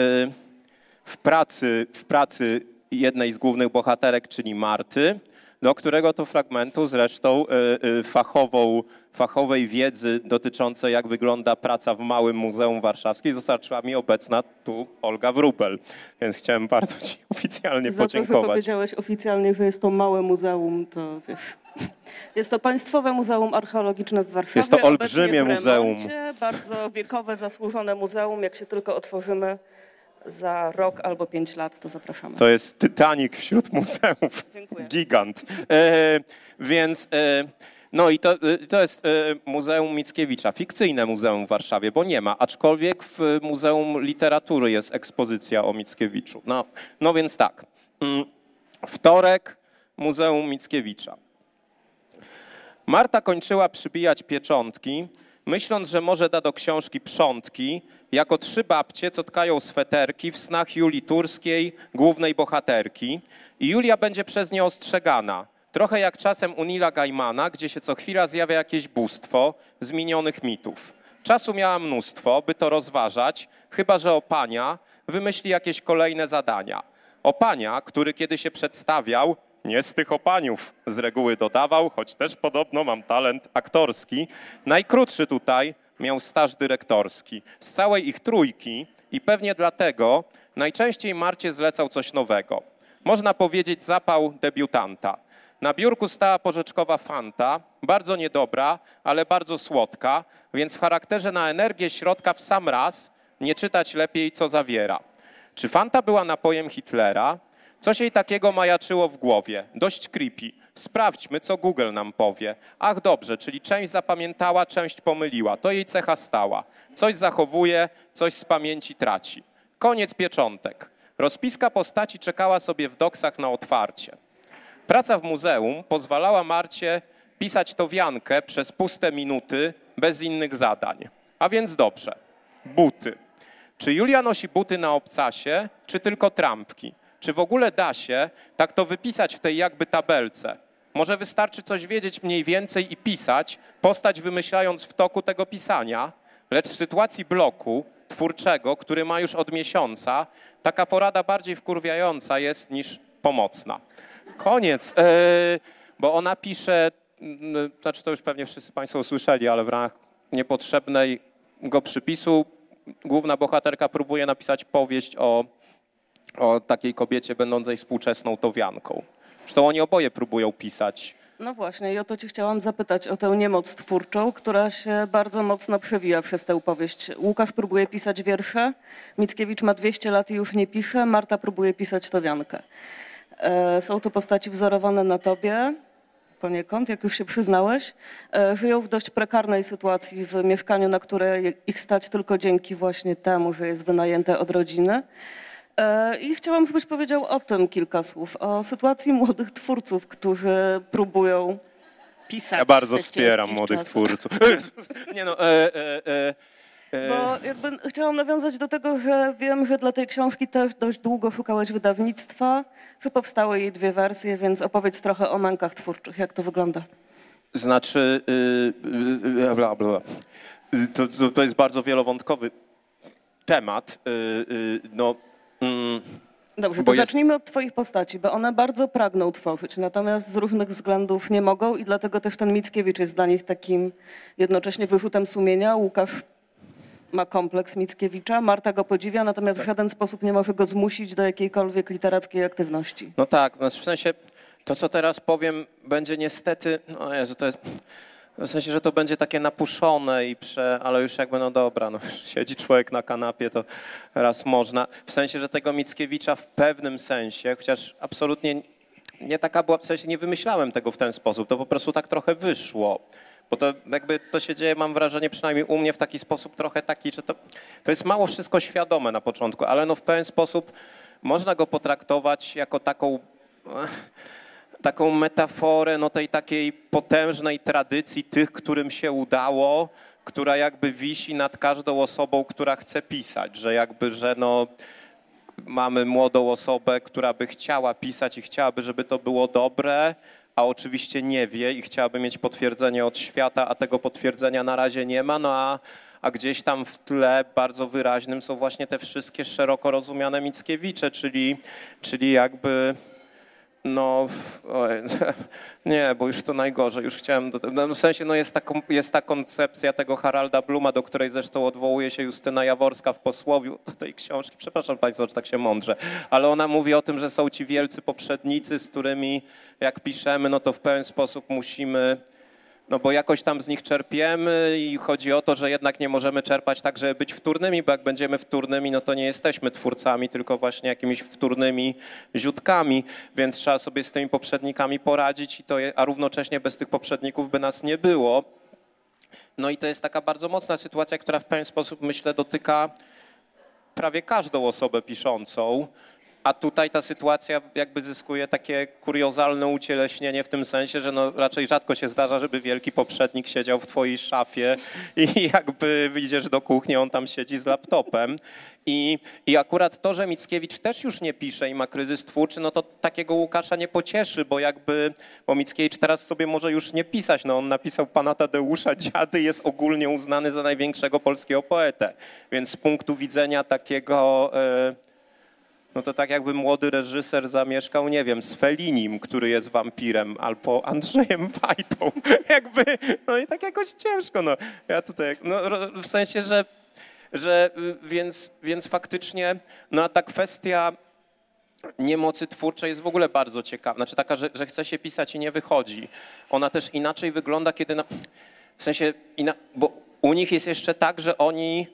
w pracy, w pracy jednej z głównych bohaterek, czyli Marty, do którego to fragmentu zresztą y, y, fachową, fachowej wiedzy dotyczącej jak wygląda praca w Małym Muzeum Warszawskim dostarczyła mi obecna tu Olga Wrubel. Więc chciałem bardzo Ci oficjalnie Za to, że podziękować. powiedziałeś oficjalnie, że jest to małe muzeum, to wiesz... Jest to Państwowe Muzeum Archeologiczne w Warszawie. Jest to olbrzymie w muzeum. remoncie, Bardzo wiekowe, zasłużone muzeum. Jak się tylko otworzymy za rok albo pięć lat, to zapraszamy. To jest Titanic wśród muzeów. Dziękuję. Gigant. E, więc e, no i to, e, to jest e, Muzeum Mickiewicza, fikcyjne muzeum w Warszawie, bo nie ma, aczkolwiek w Muzeum Literatury jest ekspozycja o Mickiewiczu. No, no więc tak. Mm, Wtorek Muzeum Mickiewicza. Marta kończyła przybijać pieczątki, myśląc, że może da do książki przątki, jako trzy babcie cotkają sweterki w snach Julii Turskiej, głównej bohaterki. I Julia będzie przez nie ostrzegana. Trochę jak czasem u Nila Gaimana, gdzie się co chwila zjawia jakieś bóstwo z minionych mitów. Czasu miała mnóstwo, by to rozważać, chyba że Opania wymyśli jakieś kolejne zadania. Opania, który kiedy się przedstawiał, nie z tych opaniów z reguły dodawał, choć też podobno mam talent aktorski. Najkrótszy tutaj miał staż dyrektorski. Z całej ich trójki i pewnie dlatego najczęściej Marcie zlecał coś nowego. Można powiedzieć zapał debiutanta. Na biurku stała porzeczkowa Fanta, bardzo niedobra, ale bardzo słodka, więc w charakterze na energię środka w sam raz nie czytać lepiej, co zawiera. Czy Fanta była napojem Hitlera? Coś jej takiego majaczyło w głowie. Dość creepy. Sprawdźmy, co Google nam powie. Ach, dobrze, czyli część zapamiętała, część pomyliła. To jej cecha stała. Coś zachowuje, coś z pamięci traci. Koniec pieczątek. Rozpiska postaci czekała sobie w doksach na otwarcie. Praca w muzeum pozwalała Marcie pisać to wiankę przez puste minuty bez innych zadań. A więc dobrze. Buty. Czy Julia nosi buty na obcasie, czy tylko trampki? Czy w ogóle da się tak to wypisać w tej jakby tabelce? Może wystarczy coś wiedzieć mniej więcej i pisać, postać wymyślając w toku tego pisania, lecz w sytuacji bloku twórczego, który ma już od miesiąca, taka porada bardziej wkurwiająca jest niż pomocna. Koniec, e, bo ona pisze, znaczy to już pewnie wszyscy Państwo usłyszeli, ale w ramach niepotrzebnego przypisu główna bohaterka próbuje napisać powieść o, o takiej kobiecie będącej współczesną towianką. Zresztą oni oboje próbują pisać. No właśnie, i o to cię chciałam zapytać, o tę niemoc twórczą, która się bardzo mocno przewija przez tę powieść. Łukasz próbuje pisać wiersze, Mickiewicz ma 200 lat i już nie pisze, Marta próbuje pisać towiankę. E, Są to postaci wzorowane na tobie, poniekąd, jak już się przyznałeś. E, Żyją w dość prekarnej sytuacji w mieszkaniu, na które ich stać tylko dzięki właśnie temu, że jest wynajęte od rodziny. E, I chciałam, żebyś powiedział o tym kilka słów, o sytuacji młodych twórców, którzy próbują pisać. Ja bardzo wspieram młodych czasach. twórców. Nie no, e, e, e, e, Bo jakby chciałam nawiązać do tego, że wiem, że dla tej książki też dość długo szukałeś wydawnictwa, że powstały jej dwie wersje, więc opowiedz trochę o mękach twórczych, jak to wygląda. Znaczy, y, y, y, bla, bla. Y, To, to, to jest bardzo wielowątkowy temat. Y, y, no, mm, Dobrze, to jest- zacznijmy od twoich postaci, bo one bardzo pragną tworzyć, natomiast z różnych względów nie mogą i dlatego też ten Mickiewicz jest dla nich takim jednocześnie wyrzutem sumienia. Łukasz ma kompleks Mickiewicza, Marta go podziwia, natomiast w żaden sposób nie może go zmusić do jakiejkolwiek literackiej aktywności. No tak, znaczy w sensie to, co teraz powiem, będzie niestety, no Jezu, to jest, w sensie, że to będzie takie napuszone i prze, ale już jakby, no dobra, no siedzi człowiek na kanapie, to raz można. W sensie, że tego Mickiewicza w pewnym sensie, chociaż absolutnie nie taka była, w sensie nie wymyślałem tego w ten sposób, to po prostu tak trochę wyszło. Bo to jakby to się dzieje, mam wrażenie, przynajmniej u mnie w taki sposób trochę taki, że to, to jest mało wszystko świadome na początku, ale no w pewien sposób można go potraktować jako taką taką metaforę no, tej takiej potężnej tradycji tych, którym się udało, która jakby wisi nad każdą osobą, która chce pisać, że jakby, że no mamy młodą osobę, która by chciała pisać i chciałaby, żeby to było dobre, a oczywiście nie wie i chciałaby mieć potwierdzenie od świata, a tego potwierdzenia na razie nie ma, no a, a gdzieś tam w tle bardzo wyraźnym są właśnie te wszystkie szeroko rozumiane Mickiewicze, czyli, czyli jakby no, nie, bo już to najgorzej, już chciałem, do, no, w sensie no jest, ta, jest ta koncepcja tego Haralda Bluma, do której zresztą odwołuje się Justyna Jaworska w posłowiu do tej książki, przepraszam Państwa, że tak się mądrze, ale ona mówi o tym, że są ci wielcy poprzednicy, z którymi jak piszemy, no to w pewien sposób musimy no bo jakoś tam z nich czerpiemy i chodzi o to, że jednak nie możemy czerpać tak, żeby być wtórnymi, bo jak będziemy wtórnymi, no to nie jesteśmy twórcami, tylko właśnie jakimiś wtórnymi ziutkami, więc trzeba sobie z tymi poprzednikami poradzić, i to a równocześnie bez tych poprzedników by nas nie było. No i to jest taka bardzo mocna sytuacja, która w pewien sposób, myślę, dotyka prawie każdą osobę piszącą. A tutaj ta sytuacja jakby zyskuje takie kuriozalne ucieleśnienie w tym sensie, że no raczej rzadko się zdarza, żeby wielki poprzednik siedział w twojej szafie i jakby idziesz do kuchni, on tam siedzi z laptopem. I, I akurat to, że Mickiewicz też już nie pisze i ma kryzys twórczy, no to takiego Łukasza nie pocieszy, bo jakby, bo Mickiewicz teraz sobie może już nie pisać. No on napisał Pana Tadeusza Dziady, jest ogólnie uznany za największego polskiego poetę. Więc z punktu widzenia takiego... e, no to tak jakby młody reżyser zamieszkał, nie wiem, z Felinim, który jest wampirem, albo Andrzejem Wajtą. Jakby, no i tak jakoś ciężko, no. Ja tutaj, no w sensie, że, że y, więc, więc faktycznie, no a ta kwestia niemocy twórczej jest w ogóle bardzo ciekawa. Znaczy taka, że, że chce się pisać i nie wychodzi. Ona też inaczej wygląda, kiedy, na, w sensie, ina, bo u nich jest jeszcze tak, że oni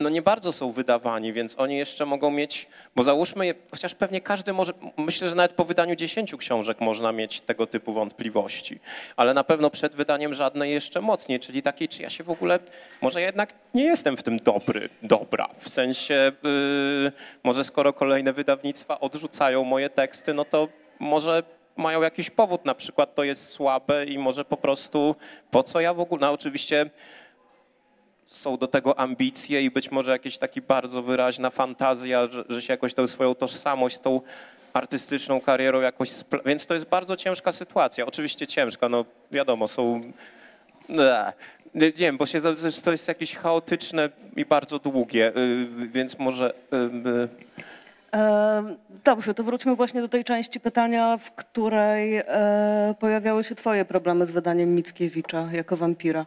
no nie bardzo są wydawani, więc oni jeszcze mogą mieć, bo załóżmy, je- chociaż pewnie każdy może, myślę, że nawet po wydaniu 10 książek można mieć tego typu wątpliwości, ale na pewno przed wydaniem żadnej jeszcze mocniej, czyli takiej, czy ja się w ogóle, może jednak nie jestem w tym dobry, dobra, w sensie, yy, może skoro kolejne wydawnictwa odrzucają moje teksty, no to może mają jakiś powód, na przykład to jest słabe i może po prostu, po co ja w ogóle, no oczywiście są do tego ambicje i być może jakaś taka bardzo wyraźna fantazja, że, że się jakoś tą swoją tożsamość, tą artystyczną karierą jakoś... Więc to jest bardzo ciężka sytuacja. Oczywiście ciężka, no wiadomo, są... Nie, wiem, bo się, to jest jakieś chaotyczne i bardzo długie, y, więc może... y, y, Dobrze, to wróćmy właśnie do tej części pytania, w której e, pojawiały się twoje problemy z wydaniem Mickiewicza jako wampira.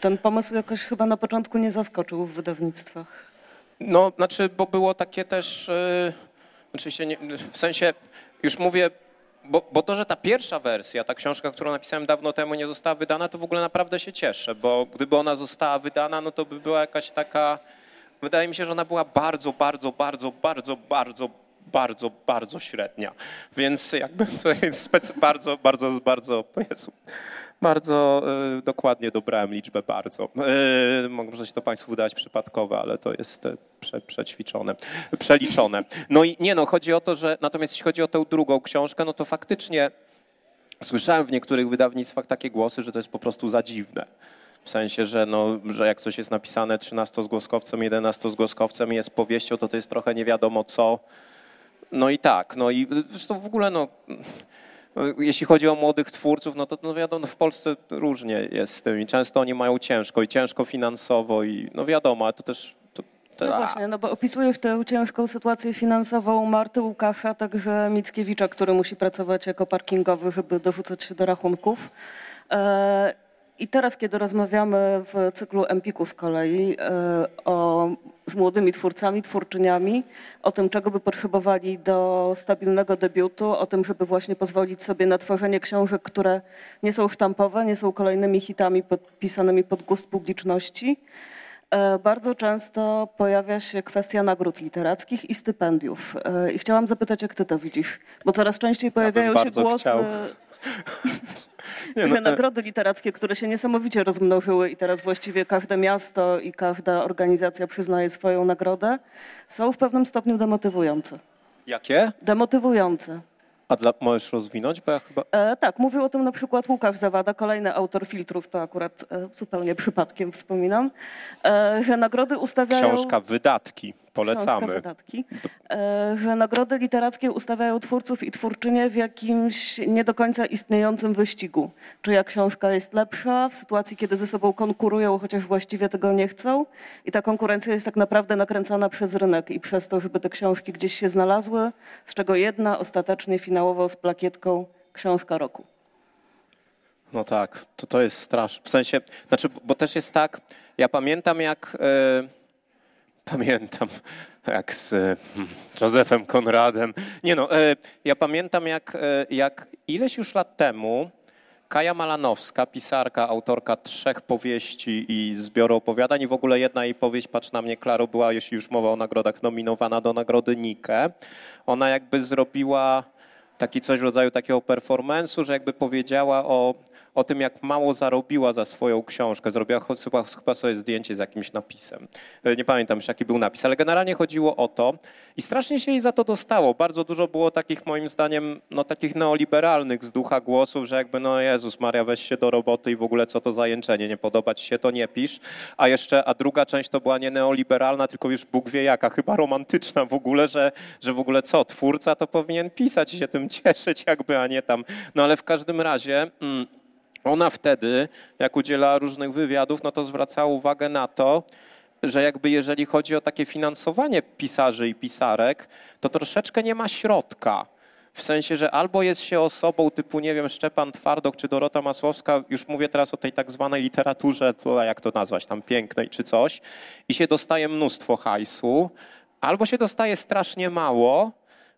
Ten pomysł jakoś chyba na początku nie zaskoczył w wydawnictwach. No, znaczy, bo było takie też, yy, oczywiście nie, w sensie, już mówię, bo, bo to, że ta pierwsza wersja, ta książka, którą napisałem dawno temu nie została wydana, to w ogóle naprawdę się cieszę, bo gdyby ona została wydana, no to by była jakaś taka, wydaje mi się, że ona była bardzo, bardzo, bardzo, bardzo, bardzo, bardzo, bardzo średnia. Więc jakby to jest bardzo, bardzo, bardzo, Jezu, bardzo y, dokładnie dobrałem liczbę bardzo. Y, może się to Państwu wydawać przypadkowe, ale to jest y, prze, przećwiczone, przeliczone. No i nie no, chodzi o to, że natomiast jeśli chodzi o tę drugą książkę, no to faktycznie słyszałem w niektórych wydawnictwach takie głosy, że to jest po prostu za dziwne. W sensie, że, no, że jak coś jest napisane 13-zgłoskowcem, 11-zgłoskowcem i jest powieścią, to to jest trochę nie wiadomo co. No i tak, no i zresztą w ogóle no, jeśli chodzi o młodych twórców, no to no wiadomo, w Polsce różnie jest z tym i często oni mają ciężko i ciężko finansowo i no wiadomo, ale to też, No właśnie, no bo opisujesz tę ciężką sytuację finansową Marty Łukasza, także Mickiewicza, który musi pracować jako parkingowy, żeby dorzucać się do rachunków. I teraz, kiedy rozmawiamy w cyklu Empiku z kolei e, o, z młodymi twórcami, twórczyniami, o tym, czego by potrzebowali do stabilnego debiutu, o tym, żeby właśnie pozwolić sobie na tworzenie książek, które nie są sztampowe, nie są kolejnymi hitami podpisanymi pod gust publiczności, E, Bardzo często pojawia się kwestia nagród literackich i stypendiów. E, I chciałam zapytać, jak ty to widzisz? Bo coraz częściej pojawiają się bardzo głosy, chciał. Nie, no, e, nagrody literackie, które się niesamowicie rozmnożyły i teraz właściwie każde miasto i każda organizacja przyznaje swoją nagrodę, są w pewnym stopniu demotywujące. Jakie? Demotywujące. A dla, możesz rozwinąć, bo ja chyba... E, tak, mówił o tym na przykład Łukasz Zawada, kolejny autor filtrów, to akurat e, zupełnie przypadkiem wspominam, e, że nagrody ustawiają... Książka Wydatki, polecamy. wydatki, e, że nagrody literackie ustawiają twórców i twórczynie w jakimś nie do końca istniejącym wyścigu. Czyja książka jest lepsza w sytuacji, kiedy ze sobą konkurują, chociaż właściwie tego nie chcą. I ta konkurencja jest tak naprawdę nakręcana przez rynek i przez to, żeby te książki gdzieś się znalazły, z czego jedna ostatecznie finałowo z plakietką książka roku. No tak, to, to jest straszne. W sensie, znaczy, bo też jest tak, ja pamiętam jak, e, pamiętam jak z hmm, Józefem Konradem, nie no, e, ja pamiętam jak, e, jak ileś już lat temu Kaja Malanowska, pisarka, autorka trzech powieści i zbioru opowiadań i w ogóle jedna jej powieść, Patrz na mnie Klaro, była, jeśli już mowa o nagrodach, nominowana do nagrody Nike. Ona jakby zrobiła taki coś w rodzaju takiego performance'u, że jakby powiedziała o, o tym, jak mało zarobiła za swoją książkę. Zrobiła chyba, chyba sobie zdjęcie z jakimś napisem. E, Nie pamiętam już, jaki był napis, ale generalnie chodziło o to i strasznie się jej za to dostało. Bardzo dużo było takich, moim zdaniem, no takich neoliberalnych z ducha głosów, że jakby, no Jezus Maria, weź się do roboty i w ogóle co to za jęczenie, nie podoba ci się, to nie pisz. A jeszcze, a druga część to była nie neoliberalna, tylko już Bóg wie jaka, chyba romantyczna w ogóle, że, że w ogóle co, twórca to powinien pisać się tym cieszyć jakby, a nie tam. No ale w każdym razie... Mm, ona wtedy, jak udzielała różnych wywiadów, no to zwracała uwagę na to, że jakby jeżeli chodzi o takie finansowanie pisarzy i pisarek, to troszeczkę nie ma środka. W sensie, że albo jest się osobą typu, nie wiem, Szczepan Twardok czy Dorota Masłowska, już mówię teraz o tej tak zwanej literaturze, jak to nazwać, tam pięknej czy coś, i się dostaje mnóstwo hajsu, albo się dostaje strasznie mało,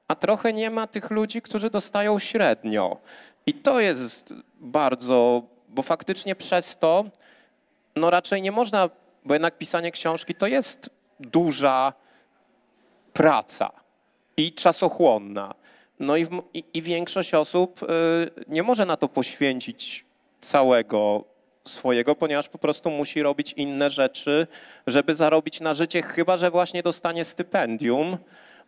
a trochę nie ma tych ludzi, którzy dostają średnio. I to jest bardzo, bo faktycznie przez to, no raczej nie można, bo jednak pisanie książki to jest duża praca i czasochłonna. No i, w, i, i większość osób y, nie może na to poświęcić całego swojego, ponieważ po prostu musi robić inne rzeczy, żeby zarobić na życie, chyba że właśnie dostanie stypendium.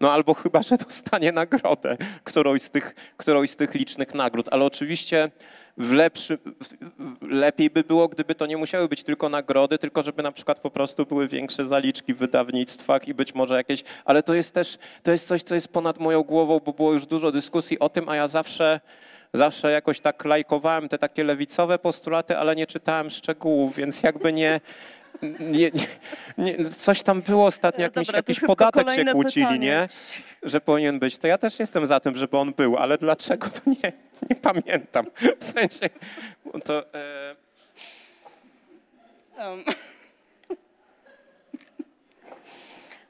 No albo chyba, że dostanie nagrodę, którąś z tych, którąś z tych licznych nagród. Ale oczywiście w lepszy, w, lepiej by było, gdyby to nie musiały być tylko nagrody, tylko żeby na przykład po prostu były większe zaliczki w wydawnictwach i być może jakieś... Ale to jest też, to jest coś, co jest ponad moją głową, bo było już dużo dyskusji o tym, a ja zawsze... Zawsze jakoś tak lajkowałem te takie lewicowe postulaty, ale nie czytałem szczegółów, więc jakby nie, nie, nie, coś tam było ostatnio, jakiś, Dobra, jakiś podatek się kłócili, pytanie. nie? Że powinien być. To ja też jestem za tym, żeby on był, ale dlaczego to nie, nie pamiętam. W sensie, to... E, Um.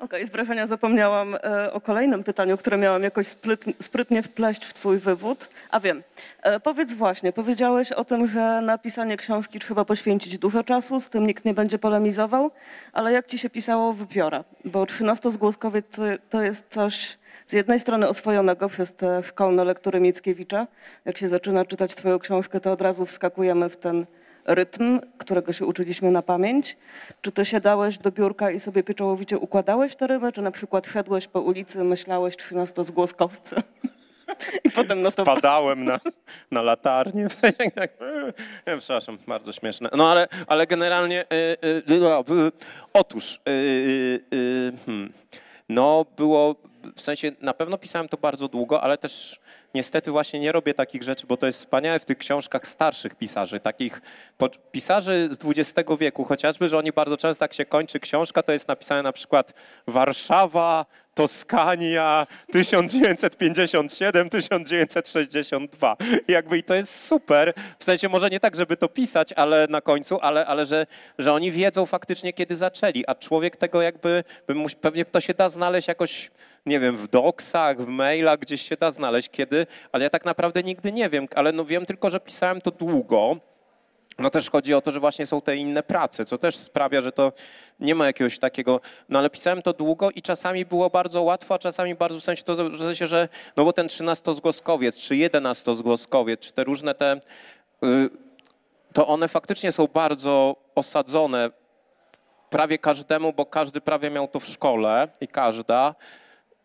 Okej, z wrażenia zapomniałam e, o kolejnym pytaniu, które miałam jakoś spryt, sprytnie wpleść w twój wywód. A wiem, e, powiedz właśnie, powiedziałeś o tym, że na pisanie książki trzeba poświęcić dużo czasu, z tym nikt nie będzie polemizował, ale jak ci się pisało wypiora? Bo 13-zgłoskowiec to, to jest coś z jednej strony oswojonego przez te szkolne lektury Mickiewicza. Jak się zaczyna czytać twoją książkę, to od razu wskakujemy w ten rytm, którego się uczyliśmy na pamięć. Czy ty siadałeś do biurka i sobie pieczołowicie układałeś te rymy, czy na przykład szedłeś po ulicy, myślałeś 13-zgłoskowce i potem notowałeś? Padałem na, na latarnię. W sensie tak, e, nie, przepraszam, bardzo śmieszne. No ale, ale generalnie, e, e, e, otóż, e, e, hmm, no było, w sensie na pewno pisałem to bardzo długo, ale też niestety właśnie nie robię takich rzeczy, bo to jest wspaniałe w tych książkach starszych pisarzy, takich pisarzy z XX wieku chociażby, że oni bardzo często jak się kończy książka, to jest napisane na przykład Warszawa, Toskania 1957, 1962. I jakby i to jest super. W sensie może nie tak, żeby to pisać, ale na końcu, ale, ale że, że oni wiedzą faktycznie, kiedy zaczęli, a człowiek tego jakby, pewnie to się da znaleźć jakoś, nie wiem, w doksach, w mailach, gdzieś się da znaleźć kiedy, ale ja tak naprawdę nigdy nie wiem, ale no wiem tylko, że pisałem to długo. No też chodzi o to, że właśnie są te inne prace, co też sprawia, że to nie ma jakiegoś takiego, no ale pisałem to długo i czasami było bardzo łatwo, a czasami bardzo w sensie, to, w sensie że no bo ten trzynastozgłoskowiec, czy jedenastozgłoskowiec, czy te różne te, y, to one faktycznie są bardzo osadzone prawie każdemu, bo każdy prawie miał to w szkole i każda,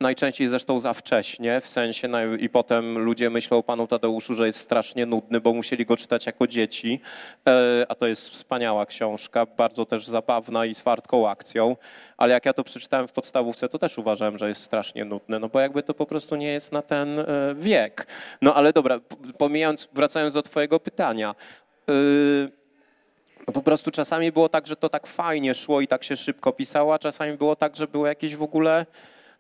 najczęściej zresztą za wcześnie, w sensie i potem ludzie myślą o panu Tadeuszu, że jest strasznie nudny, bo musieli go czytać jako dzieci, e, a to jest wspaniała książka, bardzo też zabawna i z akcją, ale jak ja to przeczytałem w podstawówce, to też uważałem, że jest strasznie nudny, no bo jakby to po prostu nie jest na ten e, wiek. No ale dobra, pomijając, wracając do twojego pytania, e, po prostu czasami było tak, że to tak fajnie szło i tak się szybko pisało, a czasami było tak, że było jakieś w ogóle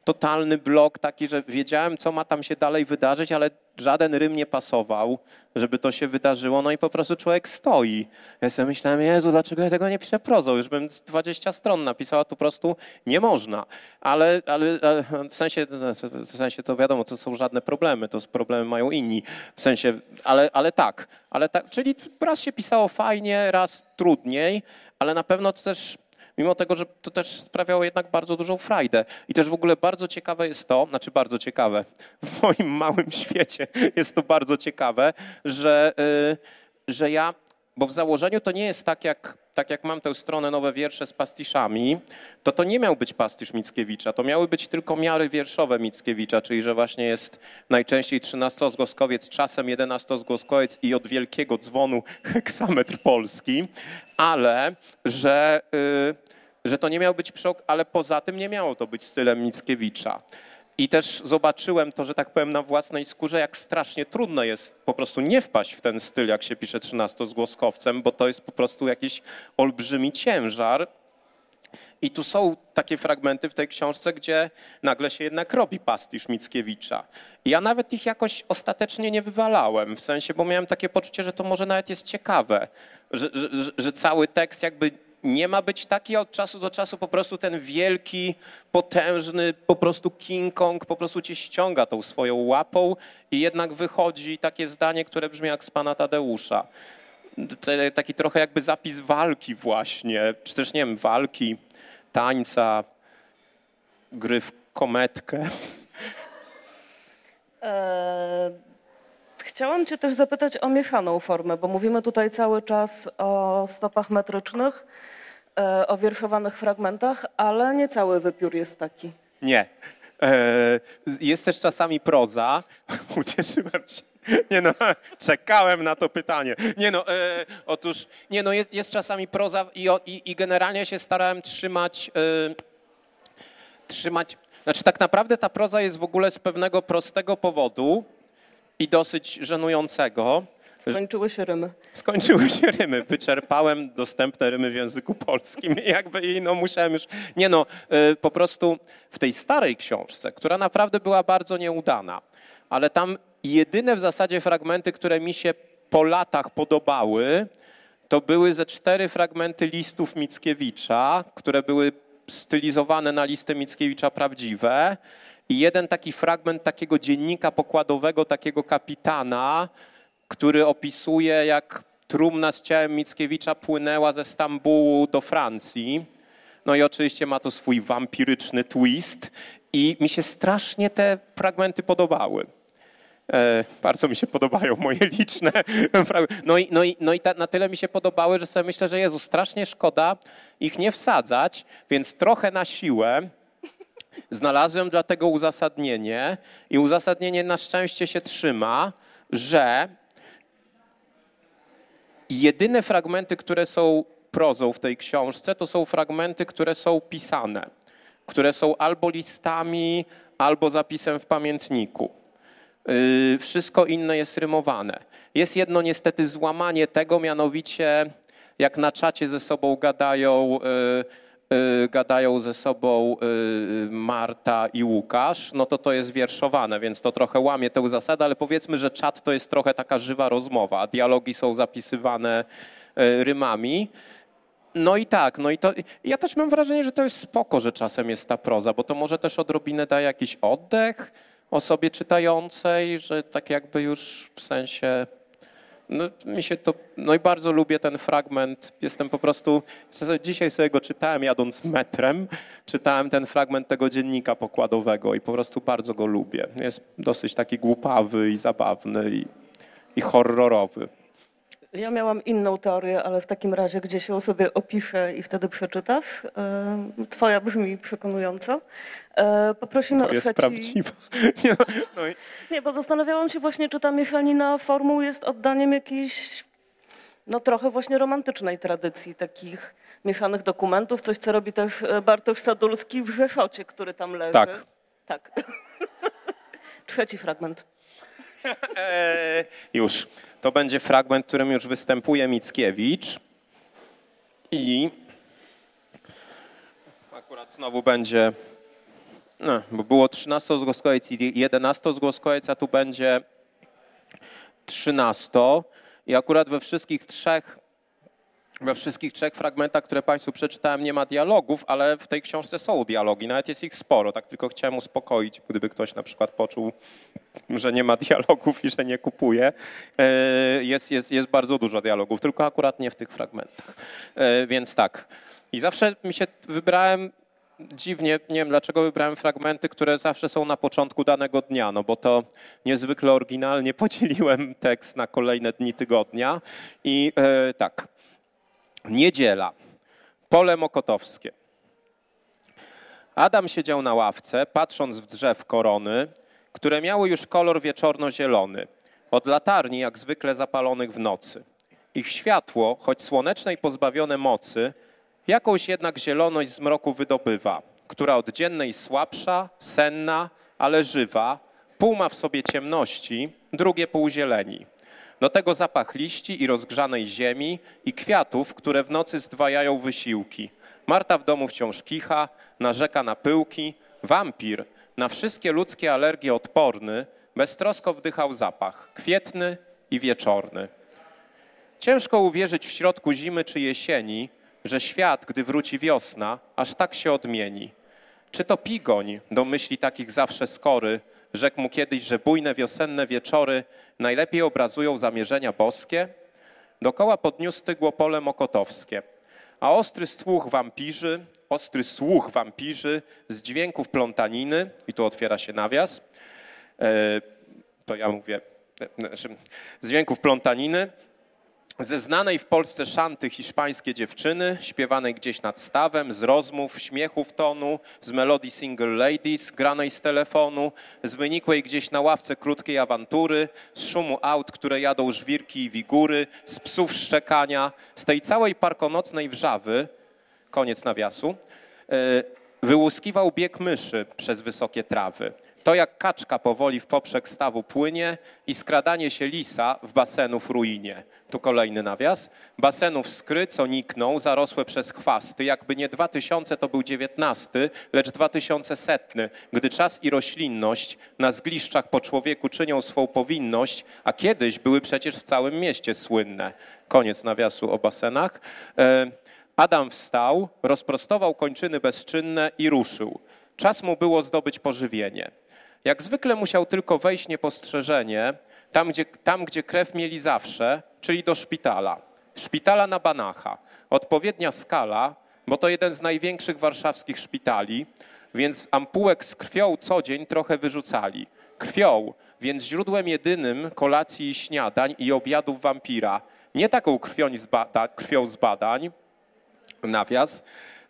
totalny blok taki, że wiedziałem, co ma tam się dalej wydarzyć, ale żaden rym nie pasował, żeby to się wydarzyło, no i po prostu człowiek stoi. Ja sobie myślałem, Jezu, dlaczego ja tego nie piszę prozą? Już bym 20 stron napisała, tu po prostu nie można. Ale, ale, w, sensie, w sensie to wiadomo, to są żadne problemy, to problemy mają inni. W sensie, ale, ale tak, ale tak, czyli raz się pisało fajnie, raz trudniej, ale na pewno to też mimo tego, że to też sprawiało jednak bardzo dużą frajdę. I też w ogóle bardzo ciekawe jest to, znaczy bardzo ciekawe, w moim małym świecie jest to bardzo ciekawe, że, yy, że ja, bo w założeniu to nie jest tak jak tak jak mam tę stronę Nowe Wiersze z pastiszami, to to nie miał być pastisz Mickiewicza, to miały być tylko miary wierszowe Mickiewicza, czyli że właśnie jest najczęściej 13-zgłoskowiec, czasem 11-zgłoskowiec i od wielkiego dzwonu heksametr polski, ale że... Yy, że to nie miał być przok, ale poza tym nie miało to być stylem Mickiewicza. I też zobaczyłem to, że tak powiem, na własnej skórze, jak strasznie trudno jest po prostu nie wpaść w ten styl, jak się pisze 13 z głoskowcem, bo to jest po prostu jakiś olbrzymi ciężar. I tu są takie fragmenty w tej książce, gdzie nagle się jednak robi pastisz Mickiewicza. Ja nawet ich jakoś ostatecznie nie wywalałem, w sensie, bo miałem takie poczucie, że to może nawet jest ciekawe, że, że, że cały tekst jakby nie ma być taki od czasu do czasu po prostu ten wielki, potężny, po prostu King Kong po prostu cię ściąga tą swoją łapą i jednak wychodzi takie zdanie, które brzmi jak z pana Tadeusza. Taki trochę jakby zapis walki właśnie, czy też nie wiem, walki, tańca, gry w kometkę. Eee, chciałam cię też zapytać o mieszaną formę, bo mówimy tutaj cały czas o stopach metrycznych, E, o wierszowanych fragmentach, ale nie cały wypiór jest taki. Nie. E, jest też czasami proza. Ucieszyłem się. Nie no, czekałem na to pytanie. Nie no, e, otóż, nie no, jest, jest czasami proza i, i, i generalnie się starałem trzymać, e, trzymać, znaczy tak naprawdę ta proza jest w ogóle z pewnego prostego powodu i dosyć żenującego, Skończyły się rymy. Skończyły się rymy. Wyczerpałem dostępne rymy w języku polskim. Jakby i no musiałem już... Nie no, y, po prostu w tej starej książce, która naprawdę była bardzo nieudana, ale tam jedyne w zasadzie fragmenty, które mi się po latach podobały, to były ze cztery fragmenty listów Mickiewicza, które były stylizowane na listy Mickiewicza prawdziwe i jeden taki fragment takiego dziennika pokładowego, takiego kapitana, który opisuje, jak trumna z ciałem Mickiewicza płynęła ze Stambułu do Francji. No i oczywiście ma to swój wampiryczny twist i mi się strasznie te fragmenty podobały. E, bardzo mi się podobają moje liczne. No i, no i, no i ta, na tyle mi się podobały, że sobie myślę, że Jezu, strasznie szkoda ich nie wsadzać, więc trochę na siłę znalazłem dla tego uzasadnienie i uzasadnienie na szczęście się trzyma, że jedyne fragmenty, które są prozą w tej książce, to są fragmenty, które są pisane, które są albo listami, albo zapisem w pamiętniku. Yy, wszystko inne jest rymowane. Jest jedno niestety złamanie tego, mianowicie jak na czacie ze sobą gadają, yy, gadają ze sobą Marta i Łukasz, no to to jest wierszowane, więc to trochę łamie tę zasadę, ale powiedzmy, że czat to jest trochę taka żywa rozmowa, dialogi są zapisywane rymami. No i tak, no i to ja też mam wrażenie, że to jest spoko, że czasem jest ta proza, bo to może też odrobinę daje jakiś oddech osobie czytającej, że tak jakby już w sensie no, mi się to, no i bardzo lubię ten fragment. Jestem po prostu, dzisiaj sobie go czytałem jadąc metrem, czytałem ten fragment tego dziennika pokładowego i po prostu bardzo go lubię. Jest dosyć taki głupawy i zabawny i, i horrorowy. Ja miałam inną teorię, ale w takim razie gdzie się sobie opiszę i wtedy przeczytasz. E, twoja brzmi przekonująco. E, poprosimy to jest o trzeci... prawdziwa. Nie, no, i... Nie, bo zastanawiałam się właśnie, czy ta mieszanina formuł jest oddaniem jakiejś no trochę właśnie romantycznej tradycji takich mieszanych dokumentów, coś co robi też e, Bartosz Sadulski w Rzeszocie, który tam leży. Tak. Tak. Trzeci fragment. już. To będzie fragment, w którym już występuje Mickiewicz. I akurat znowu będzie, no, bo było 13 zgłoskojec i 11 zgłoskojec, a tu będzie 13. I akurat we wszystkich trzech we wszystkich trzech fragmentach, które Państwu przeczytałem, nie ma dialogów, ale w tej książce są dialogi, nawet jest ich sporo. Tak tylko chciałem uspokoić, gdyby ktoś na przykład poczuł, że nie ma dialogów i że nie kupuje. E, jest, jest, jest bardzo dużo dialogów, tylko akurat nie w tych fragmentach. E, więc tak. I zawsze mi się wybrałem dziwnie, nie wiem dlaczego wybrałem fragmenty, które zawsze są na początku danego dnia, no bo to niezwykle oryginalnie podzieliłem tekst na kolejne dni tygodnia. I e, tak. Niedziela. Pole Mokotowskie. Adam siedział na ławce, patrząc w drzew korony, które miały już kolor wieczorno-zielony, od latarni jak zwykle zapalonych w nocy. Ich światło, choć słonecznej pozbawione mocy, jakąś jednak zieloność z mroku wydobywa, która od dziennej słabsza, senna, ale żywa, pół ma w sobie ciemności, drugie pół zieleni. Do tego zapach liści i rozgrzanej ziemi i kwiatów, które w nocy zdwajają wysiłki. Marta w domu wciąż kicha, narzeka na pyłki. Wampir, na wszystkie ludzkie alergie odporny, beztrosko wdychał zapach, kwietny i wieczorny. Ciężko uwierzyć w środku zimy czy jesieni, że świat, gdy wróci wiosna, aż tak się odmieni. Czy to pigoń, do myśli takich zawsze skory, Rzekł mu kiedyś, że bujne wiosenne wieczory najlepiej obrazują zamierzenia boskie. Dokoła podniósł tygło pole mokotowskie, a ostry słuch wampirzy, ostry słuch wampirzy z dźwięków plątaniny, i tu otwiera się nawias, e, to ja mówię, e, znaczy, z dźwięków plątaniny, ze znanej w Polsce szanty hiszpańskie dziewczyny, śpiewanej gdzieś nad stawem, z rozmów, śmiechów tonu, z melodii single ladies, granej z telefonu, z wynikłej gdzieś na ławce krótkiej awantury, z szumu aut, które jadą żwirki i wigury, z psów szczekania, z tej całej parkonocnej wrzawy, koniec nawiasu, e, wyłuskiwał bieg myszy przez wysokie trawy. To jak kaczka powoli w poprzek stawu płynie i skradanie się lisa w basenów ruinie. Tu kolejny nawias. Basenów skry, co nikną, zarosłe przez chwasty. Jakby nie 2000 to był 19, lecz 2100, gdy czas i roślinność na zgliszczach po człowieku czynią swą powinność, a kiedyś były przecież w całym mieście słynne. Koniec nawiasu o basenach. E, Adam wstał, rozprostował kończyny bezczynne i ruszył. Czas mu było zdobyć pożywienie. Jak zwykle musiał tylko wejść niepostrzeżenie tam gdzie, tam, gdzie krew mieli zawsze, czyli do szpitala. Szpitala na Banacha. Odpowiednia skala, bo to jeden z największych warszawskich szpitali, więc ampułek z krwią co dzień trochę wyrzucali. Krwią, więc źródłem jedynym kolacji i śniadań i obiadów wampira. Nie taką krwią z, bada, krwią z badań, nawias,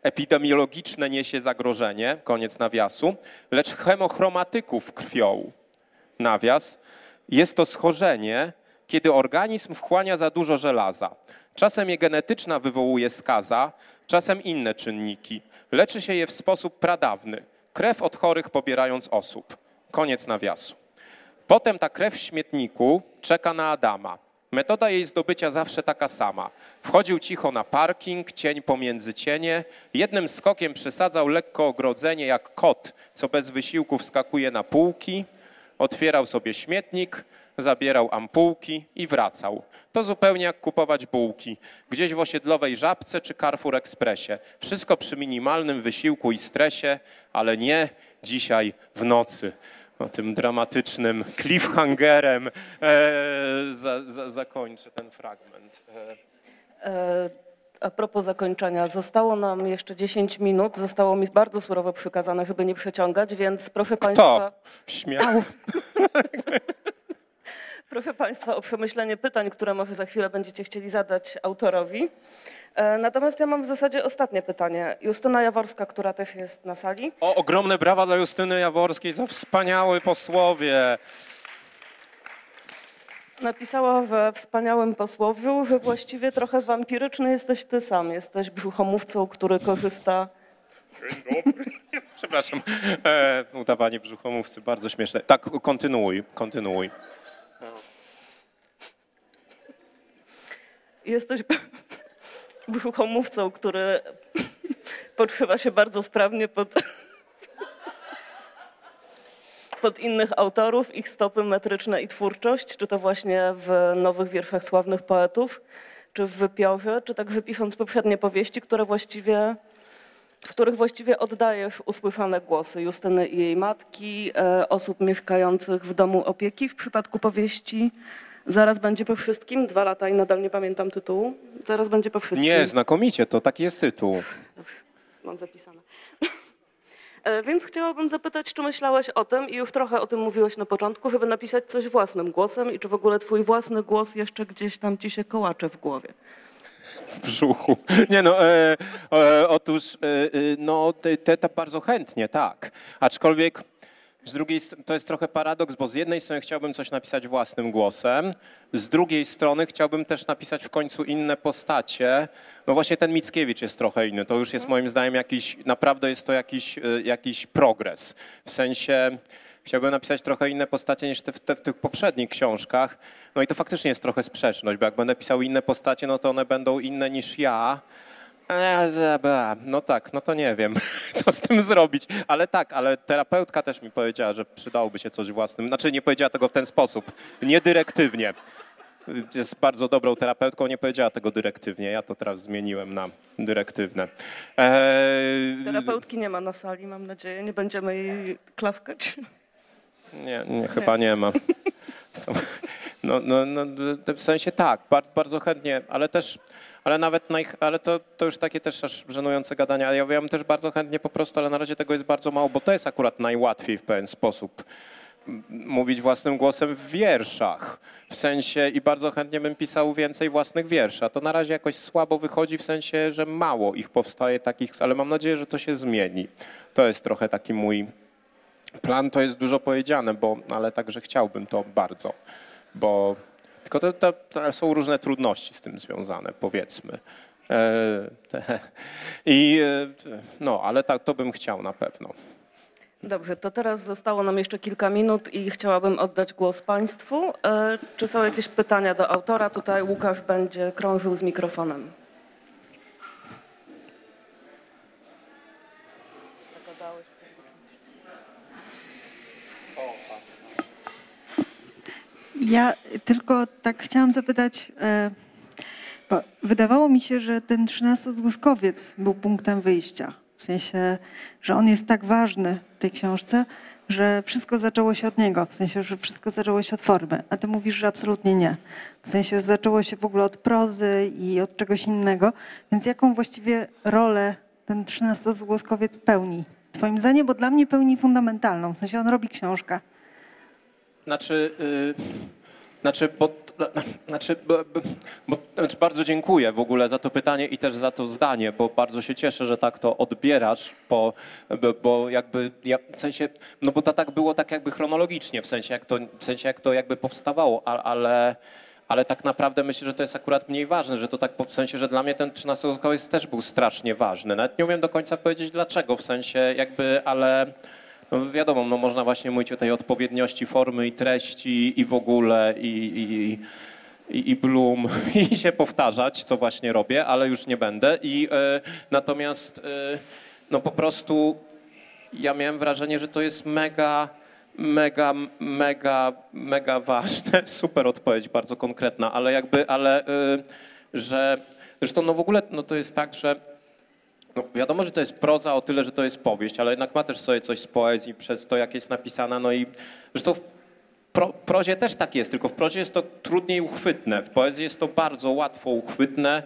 epidemiologiczne niesie zagrożenie, koniec nawiasu, lecz hemochromatyków krwią, nawias, jest to schorzenie, kiedy organizm wchłania za dużo żelaza. Czasem je genetyczna wywołuje skaza, czasem inne czynniki. Leczy się je w sposób pradawny. krew od chorych pobierając osób. Koniec nawiasu. Potem ta krew w śmietniku czeka na Adama. Metoda jej zdobycia zawsze taka sama. Wchodził cicho na parking, cień pomiędzy cienie, jednym skokiem przysadzał lekko ogrodzenie jak kot, co bez wysiłku wskakuje na półki, otwierał sobie śmietnik, zabierał ampułki i wracał. To zupełnie jak kupować bułki, gdzieś w osiedlowej żabce czy Carrefour Expressie. Wszystko przy minimalnym wysiłku i stresie, ale nie dzisiaj w nocy. No, tym dramatycznym cliffhangerem e, za, za, zakończę ten fragment. E, E, A propos zakończenia, zostało nam jeszcze 10 minut. Zostało mi bardzo surowo przykazane, żeby nie przeciągać, więc proszę Państwa, to śmiało. proszę Państwa o przemyślenie pytań, które może za chwilę będziecie chcieli zadać autorowi. E, Natomiast ja mam w zasadzie ostatnie pytanie. Justyna Jaworska, która też jest na sali. O, ogromne brawa dla Justyny Jaworskiej za wspaniały posłowie. Napisała we wspaniałym posłowiu, że właściwie trochę wampiryczny jesteś ty sam. Jesteś brzuchomówcą, który korzysta. Przepraszam, e, udawanie brzuchomówcy, bardzo śmieszne. Tak, kontynuuj, kontynuuj. Jesteś brzuchomówcą, który podszywa się bardzo sprawnie pod, pod innych autorów, ich stopy metryczne i twórczość, czy to właśnie w nowych wierszach sławnych poetów, czy w wypiorze, czy także pisząc poprzednie powieści, które właściwie, w których właściwie oddajesz usłyszane głosy Justyny i jej matki, e, osób mieszkających w domu opieki. W przypadku powieści Zaraz będzie po wszystkim, dwa lata i nadal nie pamiętam tytułu. Zaraz będzie po wszystkim. Nie, znakomicie, to taki jest tytuł. Mam zapisane. E, Więc chciałabym zapytać, czy myślałeś o tym, i już trochę o tym mówiłeś na początku, żeby napisać coś własnym głosem i czy w ogóle twój własny głos jeszcze gdzieś tam ci się kołacze w głowie? w brzuchu. Nie no, e, e, otóż e, e, no, te, te, te bardzo chętnie, tak. Aczkolwiek z drugiej to jest trochę paradoks, bo z jednej strony chciałbym coś napisać własnym głosem, z drugiej strony chciałbym też napisać w końcu inne postacie. No właśnie ten Mickiewicz jest trochę inny. To już jest moim zdaniem jakiś, naprawdę jest to jakiś, e, jakiś progres. W sensie chciałbym napisać trochę inne postacie niż te, te w tych poprzednich książkach. No i to faktycznie jest trochę sprzeczność, bo jak będę pisał inne postacie, no to one będą inne niż ja. E. No tak, no to nie wiem, co z tym zrobić. Ale tak, ale terapeutka też mi powiedziała, że przydałoby się coś własnym. Znaczy nie powiedziała tego w ten sposób, nie dyrektywnie. Jest bardzo dobrą terapeutką, nie powiedziała tego dyrektywnie. Ja to teraz zmieniłem na dyrektywne. Eee, Terapeutki nie ma na sali, mam nadzieję. Nie będziemy jej klaskać. Nie, nie, chyba nie ma. Są, no, no, no, w sensie tak, bardzo, chętnie, ale też, ale nawet, ale to, to już takie też aż żenujące gadania, ja, ja bym też bardzo chętnie po prostu, ale na razie tego jest bardzo mało, bo to jest akurat najłatwiej w pewien sposób m- mówić własnym głosem w wierszach. W sensie i bardzo chętnie bym pisał więcej własnych wierszy, a to na razie jakoś słabo wychodzi w sensie, że mało ich powstaje takich, ale mam nadzieję, że to się zmieni. To jest trochę taki mój Plan to jest dużo powiedziane, bo, ale także chciałbym to bardzo, bo tylko to są różne trudności z tym związane, powiedzmy. E, te- I e, no, ale tak to bym chciał na pewno. Dobrze, to teraz zostało nam jeszcze kilka minut i chciałabym oddać głos Państwu. E, Czy są jakieś pytania do autora? Tutaj Łukasz będzie krążył z mikrofonem. Ja tylko tak chciałam zapytać, e, bo wydawało mi się, że ten trzynastogłoskowiec był punktem wyjścia. W sensie, że on jest tak ważny w tej książce, że wszystko zaczęło się od niego, w sensie, że wszystko zaczęło się od formy, a ty mówisz, że absolutnie nie. W sensie, że zaczęło się w ogóle od prozy i od czegoś innego, więc jaką właściwie rolę ten trzynastogłoskowiec pełni? Twoim zdaniem, bo dla mnie pełni fundamentalną, w sensie on robi książkę. Znaczy, y, znaczy, bo, znaczy, bo, bo, znaczy bardzo dziękuję w ogóle za to pytanie i też za to zdanie, bo bardzo się cieszę, że tak to odbierasz, bo, bo, jakby, ja, w sensie, no bo to tak było tak jakby chronologicznie, w sensie jak to, w sensie jak to jakby powstawało, ale, ale tak naprawdę myślę, że to jest akurat mniej ważne, że to tak w sensie, że dla mnie ten 13 głoskowiec też był strasznie ważny. Nawet nie umiem do końca powiedzieć dlaczego, w sensie jakby, ale no wiadomo, no można właśnie mówić o tej odpowiedniości formy i treści i w ogóle i, i, i, i Bloom i się powtarzać, co właśnie robię, ale już nie będę. I e, natomiast e, no po prostu ja miałem wrażenie, że to jest mega, mega, mega, mega ważne. Super odpowiedź, bardzo konkretna, ale jakby, ale y, że zresztą no w ogóle no to jest tak, że no wiadomo, że to jest proza o tyle, że to jest powieść, ale jednak ma też sobie coś z poezji przez to, jak jest napisana. No i zresztą w pro, prozie też tak jest, tylko w prozie jest to trudniej uchwytne. W poezji jest to bardzo łatwo uchwytne.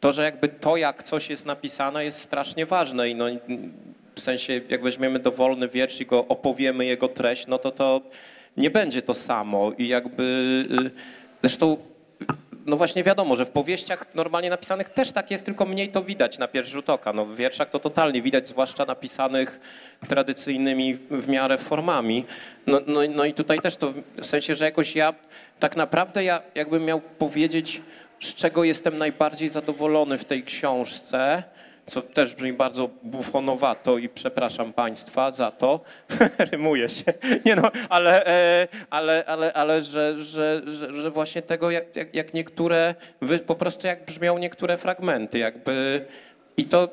To, że jakby to, jak coś jest napisane, jest strasznie ważne i no, w sensie, jak weźmiemy dowolny wiersz i go opowiemy jego treść, no to to nie będzie to samo i jakby y, zresztą no właśnie wiadomo, że w powieściach normalnie napisanych też tak jest, tylko mniej to widać na pierwszy rzut oka. No w wierszach to totalnie widać, zwłaszcza napisanych tradycyjnymi w miarę formami. No, no, no i tutaj też to w sensie, że jakoś ja tak naprawdę ja jakbym miał powiedzieć, z czego jestem najbardziej zadowolony w tej książce, co też brzmi bardzo bufonowato i przepraszam Państwa za to. Rymuje się. Nie no, ale, e, ale, ale, ale że, że, że, że właśnie tego, jak, jak, jak niektóre, po prostu jak brzmią niektóre fragmenty, jakby i to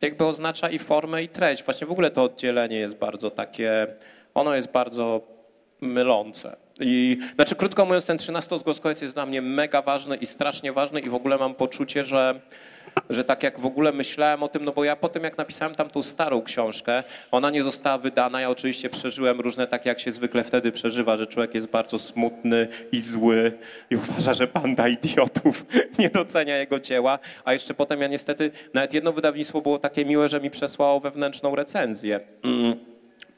jakby oznacza i formę, i treść. Właśnie w ogóle to oddzielenie jest bardzo takie, ono jest bardzo mylące. I, znaczy, krótko mówiąc, ten 13 zgłoskowiec jest dla mnie mega ważny i strasznie ważny i w ogóle mam poczucie, że że tak jak w ogóle myślałem o tym, no bo ja po tym jak napisałem tam tą starą książkę, ona nie została wydana, ja oczywiście przeżyłem różne takie jak się zwykle wtedy przeżywa, że człowiek jest bardzo smutny i zły i uważa, że banda idiotów nie docenia jego dzieła, a jeszcze potem ja niestety, nawet jedno wydawnictwo było takie miłe, że mi przesłało wewnętrzną recenzję. Mm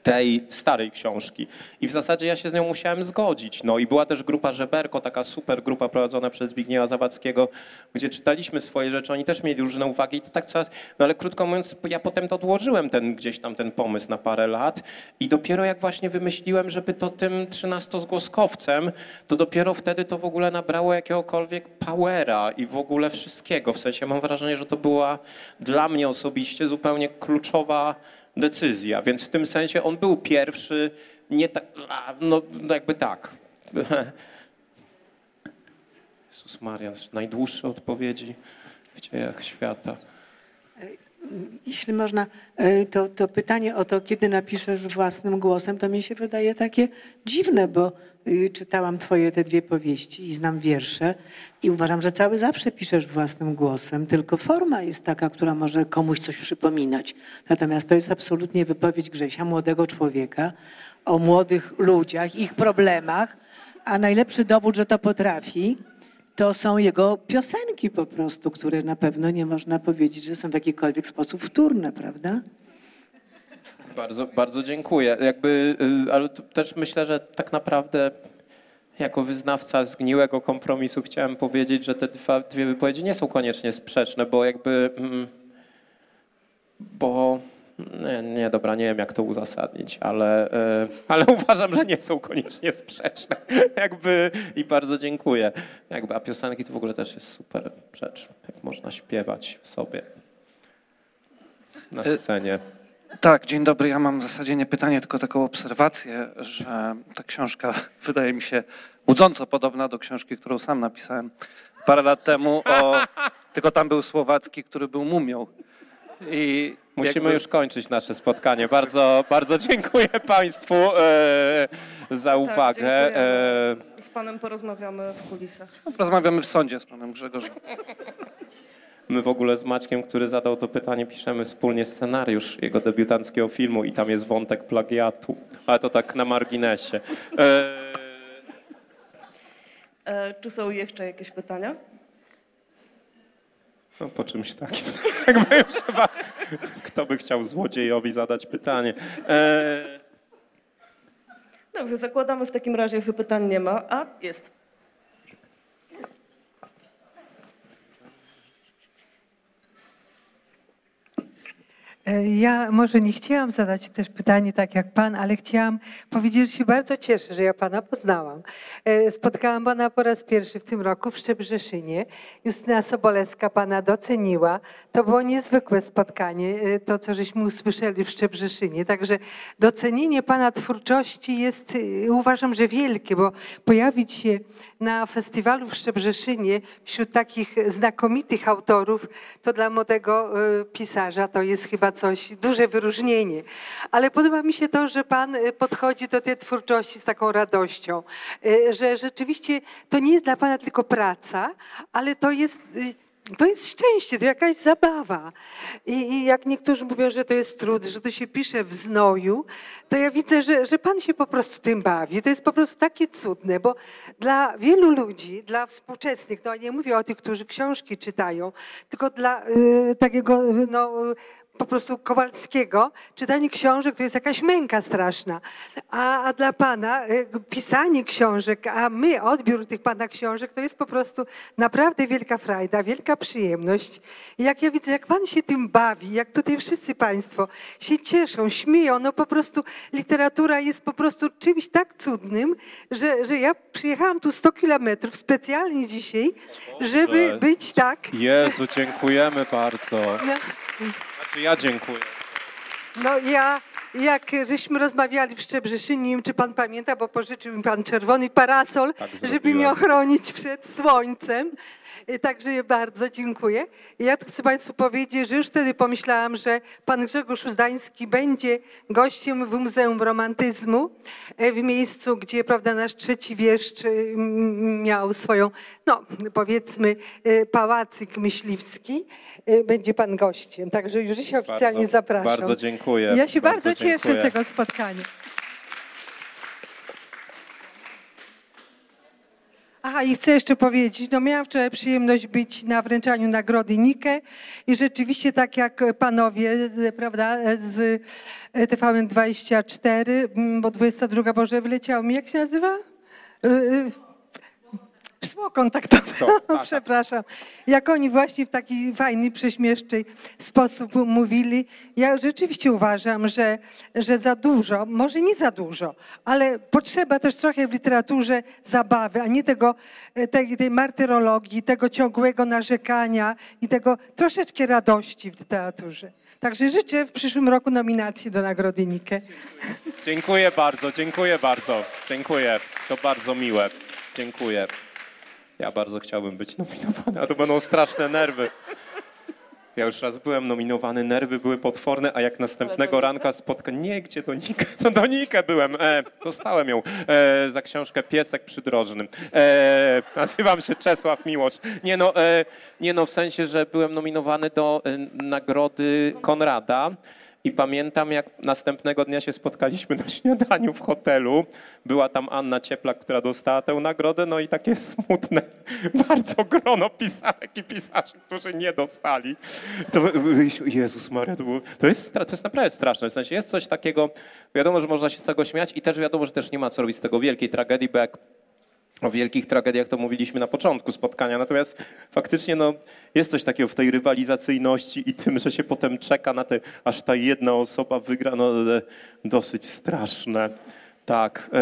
tej starej książki. I w zasadzie ja się z nią musiałem zgodzić. No i była też grupa Żeberko, taka super grupa prowadzona przez Zbigniewa Zawadzkiego, gdzie czytaliśmy swoje rzeczy, oni też mieli różne uwagi i to tak coraz, no ale krótko mówiąc, ja potem to odłożyłem ten, gdzieś tam ten pomysł na parę lat i dopiero jak właśnie wymyśliłem, żeby to tym trzynastozgłoskowcem, to dopiero wtedy to w ogóle nabrało jakiegokolwiek powera i w ogóle wszystkiego. W sensie mam wrażenie, że to była dla mnie osobiście zupełnie kluczowa decyzja, więc w tym sensie on był pierwszy, nie tak, no, jakby tak. Jezus Maria, najdłuższe odpowiedzi w dziejach świata. Jeśli można, e, to, to pytanie o to, kiedy napiszesz własnym głosem, to mi się wydaje takie dziwne, bo y, czytałam twoje te dwie powieści i znam wiersze i uważam, że cały zawsze piszesz własnym głosem, tylko forma jest taka, która może komuś coś przypominać. Natomiast to jest absolutnie wypowiedź Grzesia, młodego człowieka, o młodych ludziach, ich problemach, a najlepszy dowód, że to potrafi, to są jego piosenki po prostu, które na pewno nie można powiedzieć, że są w jakikolwiek sposób wtórne, prawda? Bardzo, bardzo dziękuję. Jakby, y, ale też myślę, że tak naprawdę jako wyznawca zgniłego kompromisu chciałem powiedzieć, że te dwa, dwie wypowiedzi nie są koniecznie sprzeczne, bo jakby, mm, bo nie, nie, dobra, nie wiem jak to uzasadnić, ale, e, ale uważam, że nie są koniecznie sprzeczne. Jakby i bardzo dziękuję. Jakby, a piosenki to w ogóle też jest super rzecz, jak można śpiewać sobie na e, scenie. Tak, dzień dobry. Ja mam w zasadzie nie pytanie, tylko taką obserwację, że ta książka wydaje mi się budząco podobna do książki, którą sam napisałem parę lat temu, o, tylko tam był Słowacki, który był mumią. I Musimy jakby... już kończyć nasze spotkanie. Bardzo, bardzo dziękuję Państwu e, za tak, uwagę. Tak, e... Z Panem porozmawiamy w kulisach. Rozmawiamy w sądzie z Panem Grzegorzem. My w ogóle z Maćkiem, który zadał to pytanie, piszemy wspólnie scenariusz jego debiutanckiego filmu i tam jest wątek plagiatu. Ale to tak na marginesie. E... E, czy są jeszcze jakieś pytania? No po czymś takim. Jakby już chyba, kto by chciał złodziejowi zadać pytanie. E... Dobrze, zakładamy w takim razie, że pytań nie ma, a jest. Ja może nie chciałam zadać też pytanie tak jak pan, ale chciałam powiedzieć, że się bardzo cieszę, że ja pana poznałam. E, Spotkałam pana po raz pierwszy w tym roku w Szczebrzeszynie. Justyna Sobolewska pana doceniła. To było niezwykłe spotkanie, e, to co żeśmy usłyszeli w Szczebrzeszynie. Także docenienie pana twórczości jest, e, uważam, że wielkie, bo pojawić się na festiwalu w Szczebrzeszynie wśród takich znakomitych autorów, to dla młodego e, pisarza to jest chyba coś, duże wyróżnienie. Ale podoba mi się to, że pan e, podchodzi do tej twórczości z taką radością, e, że rzeczywiście to nie jest dla pana tylko praca, ale to jest e, to jest szczęście, to jakaś zabawa. I, I jak niektórzy mówią, że to jest trud, że to się pisze w znoju, to ja widzę, że, że Pan się po prostu tym bawi. To jest po prostu takie cudne, bo dla wielu ludzi, dla współczesnych, no nie mówię o tych, którzy książki czytają, tylko dla y, takiego y, no, y, po prostu Kowalskiego, czytanie książek to jest jakaś męka straszna. A, a dla Pana y, pisanie książek, a my odbiór tych Pana książek, to jest po prostu naprawdę wielka frajda, wielka przyjemność. I jak ja widzę, jak Pan się tym bawi, jak tutaj wszyscy Państwo się cieszą, śmieją, no po prostu literatura jest po prostu czymś tak cudnym, że, że ja przyjechałam tu 100 kilometrów specjalnie dzisiaj, żeby być tak. Jezu, dziękujemy bardzo. No, Znaczy ja dziękuję. No ja, jak żeśmy rozmawiali w Szczebrzeszynie, nie wiem, czy pan pamięta, bo pożyczył mi pan czerwony parasol, Tak żeby mnie ochronić przed słońcem. Także bardzo dziękuję. Ja tu chcę Państwu powiedzieć, że już wtedy pomyślałam, że pan Grzegorz Uzdański będzie gościem w Muzeum Romantyzmu, w miejscu, gdzie prawda, nasz trzeci wieszcz y, miał swoją, no powiedzmy, y, pałacyk myśliwski. Y, Będzie pan gościem. Także już się oficjalnie Bardzo- zapraszam. bardzo dziękuję. Ja się bardzo, Bardzo cieszę z tego spotkania. Aha, i chcę jeszcze powiedzieć, no miałam wczoraj przyjemność być na wręczaniu nagrody Nike i rzeczywiście tak jak panowie, prawda, z TVN24, mm, bo 22, Boże, wyleciało mi, jak się nazywa? Szło kontaktowe, To, tak. przepraszam. Jak oni właśnie w taki fajny, prześmieszczy sposób mówili, ja rzeczywiście uważam, że, że za dużo, może nie za dużo, ale potrzeba też trochę w literaturze zabawy, a nie tego, e, tej, tej martyrologii, tego ciągłego narzekania i tego troszeczkę radości w literaturze. Także życzę w przyszłym roku nominacji do Nagrody Nike. Dziękuję bardzo, dziękuję bardzo. Dziękuję. To bardzo miłe. Dziękuję. Ja bardzo chciałbym być nominowany, a to będą straszne nerwy. Ja już raz byłem nominowany, nerwy były potworne, a jak następnego ranka spotkam... Nie, gdzie do Nikę? To do Nikę byłem. E, dostałem ją e, za książkę Piesek przydrożny. E, nazywam się Czesław Miłosz. Nie no, e, nie no, w sensie, że byłem nominowany do e, nagrody Konrada. I pamiętam, jak następnego dnia się spotkaliśmy na śniadaniu w hotelu. Była tam Anna Cieplak, która dostała tę nagrodę, no i takie smutne, bardzo grono pisarek i pisarzy, którzy nie dostali. To, Jezus Maria, to, było, to, jest, to jest naprawdę straszne. W sensie jest coś takiego, wiadomo, że można się z tego śmiać i też wiadomo, że też nie ma co robić z tego wielkiej tragedii, bo jak o wielkich tragediach to mówiliśmy na początku spotkania, natomiast faktycznie no, jest coś takiego w tej rywalizacyjności i tym, że się potem czeka na te, aż ta jedna osoba wygra, no e, dosyć straszne. Tak, e,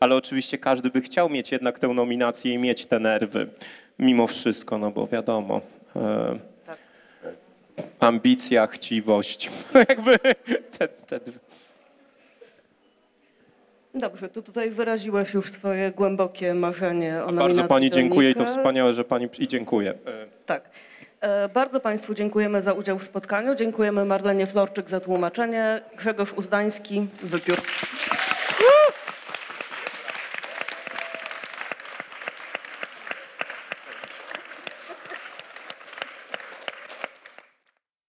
ale oczywiście każdy by chciał mieć jednak tę nominację i mieć te nerwy, mimo wszystko, no bo wiadomo. e, Ambicja, chciwość, jakby te, te dwie. Dobrze, to tutaj wyraziłaś już swoje głębokie marzenie o nominacji Bardzo pani dziękuję i to wspaniałe, że pani i dziękuję. E, Tak. E, Bardzo Państwu dziękujemy za udział w spotkaniu. Dziękujemy Marlenie Florczyk za tłumaczenie. Grzegorz Uzdański, wypiór.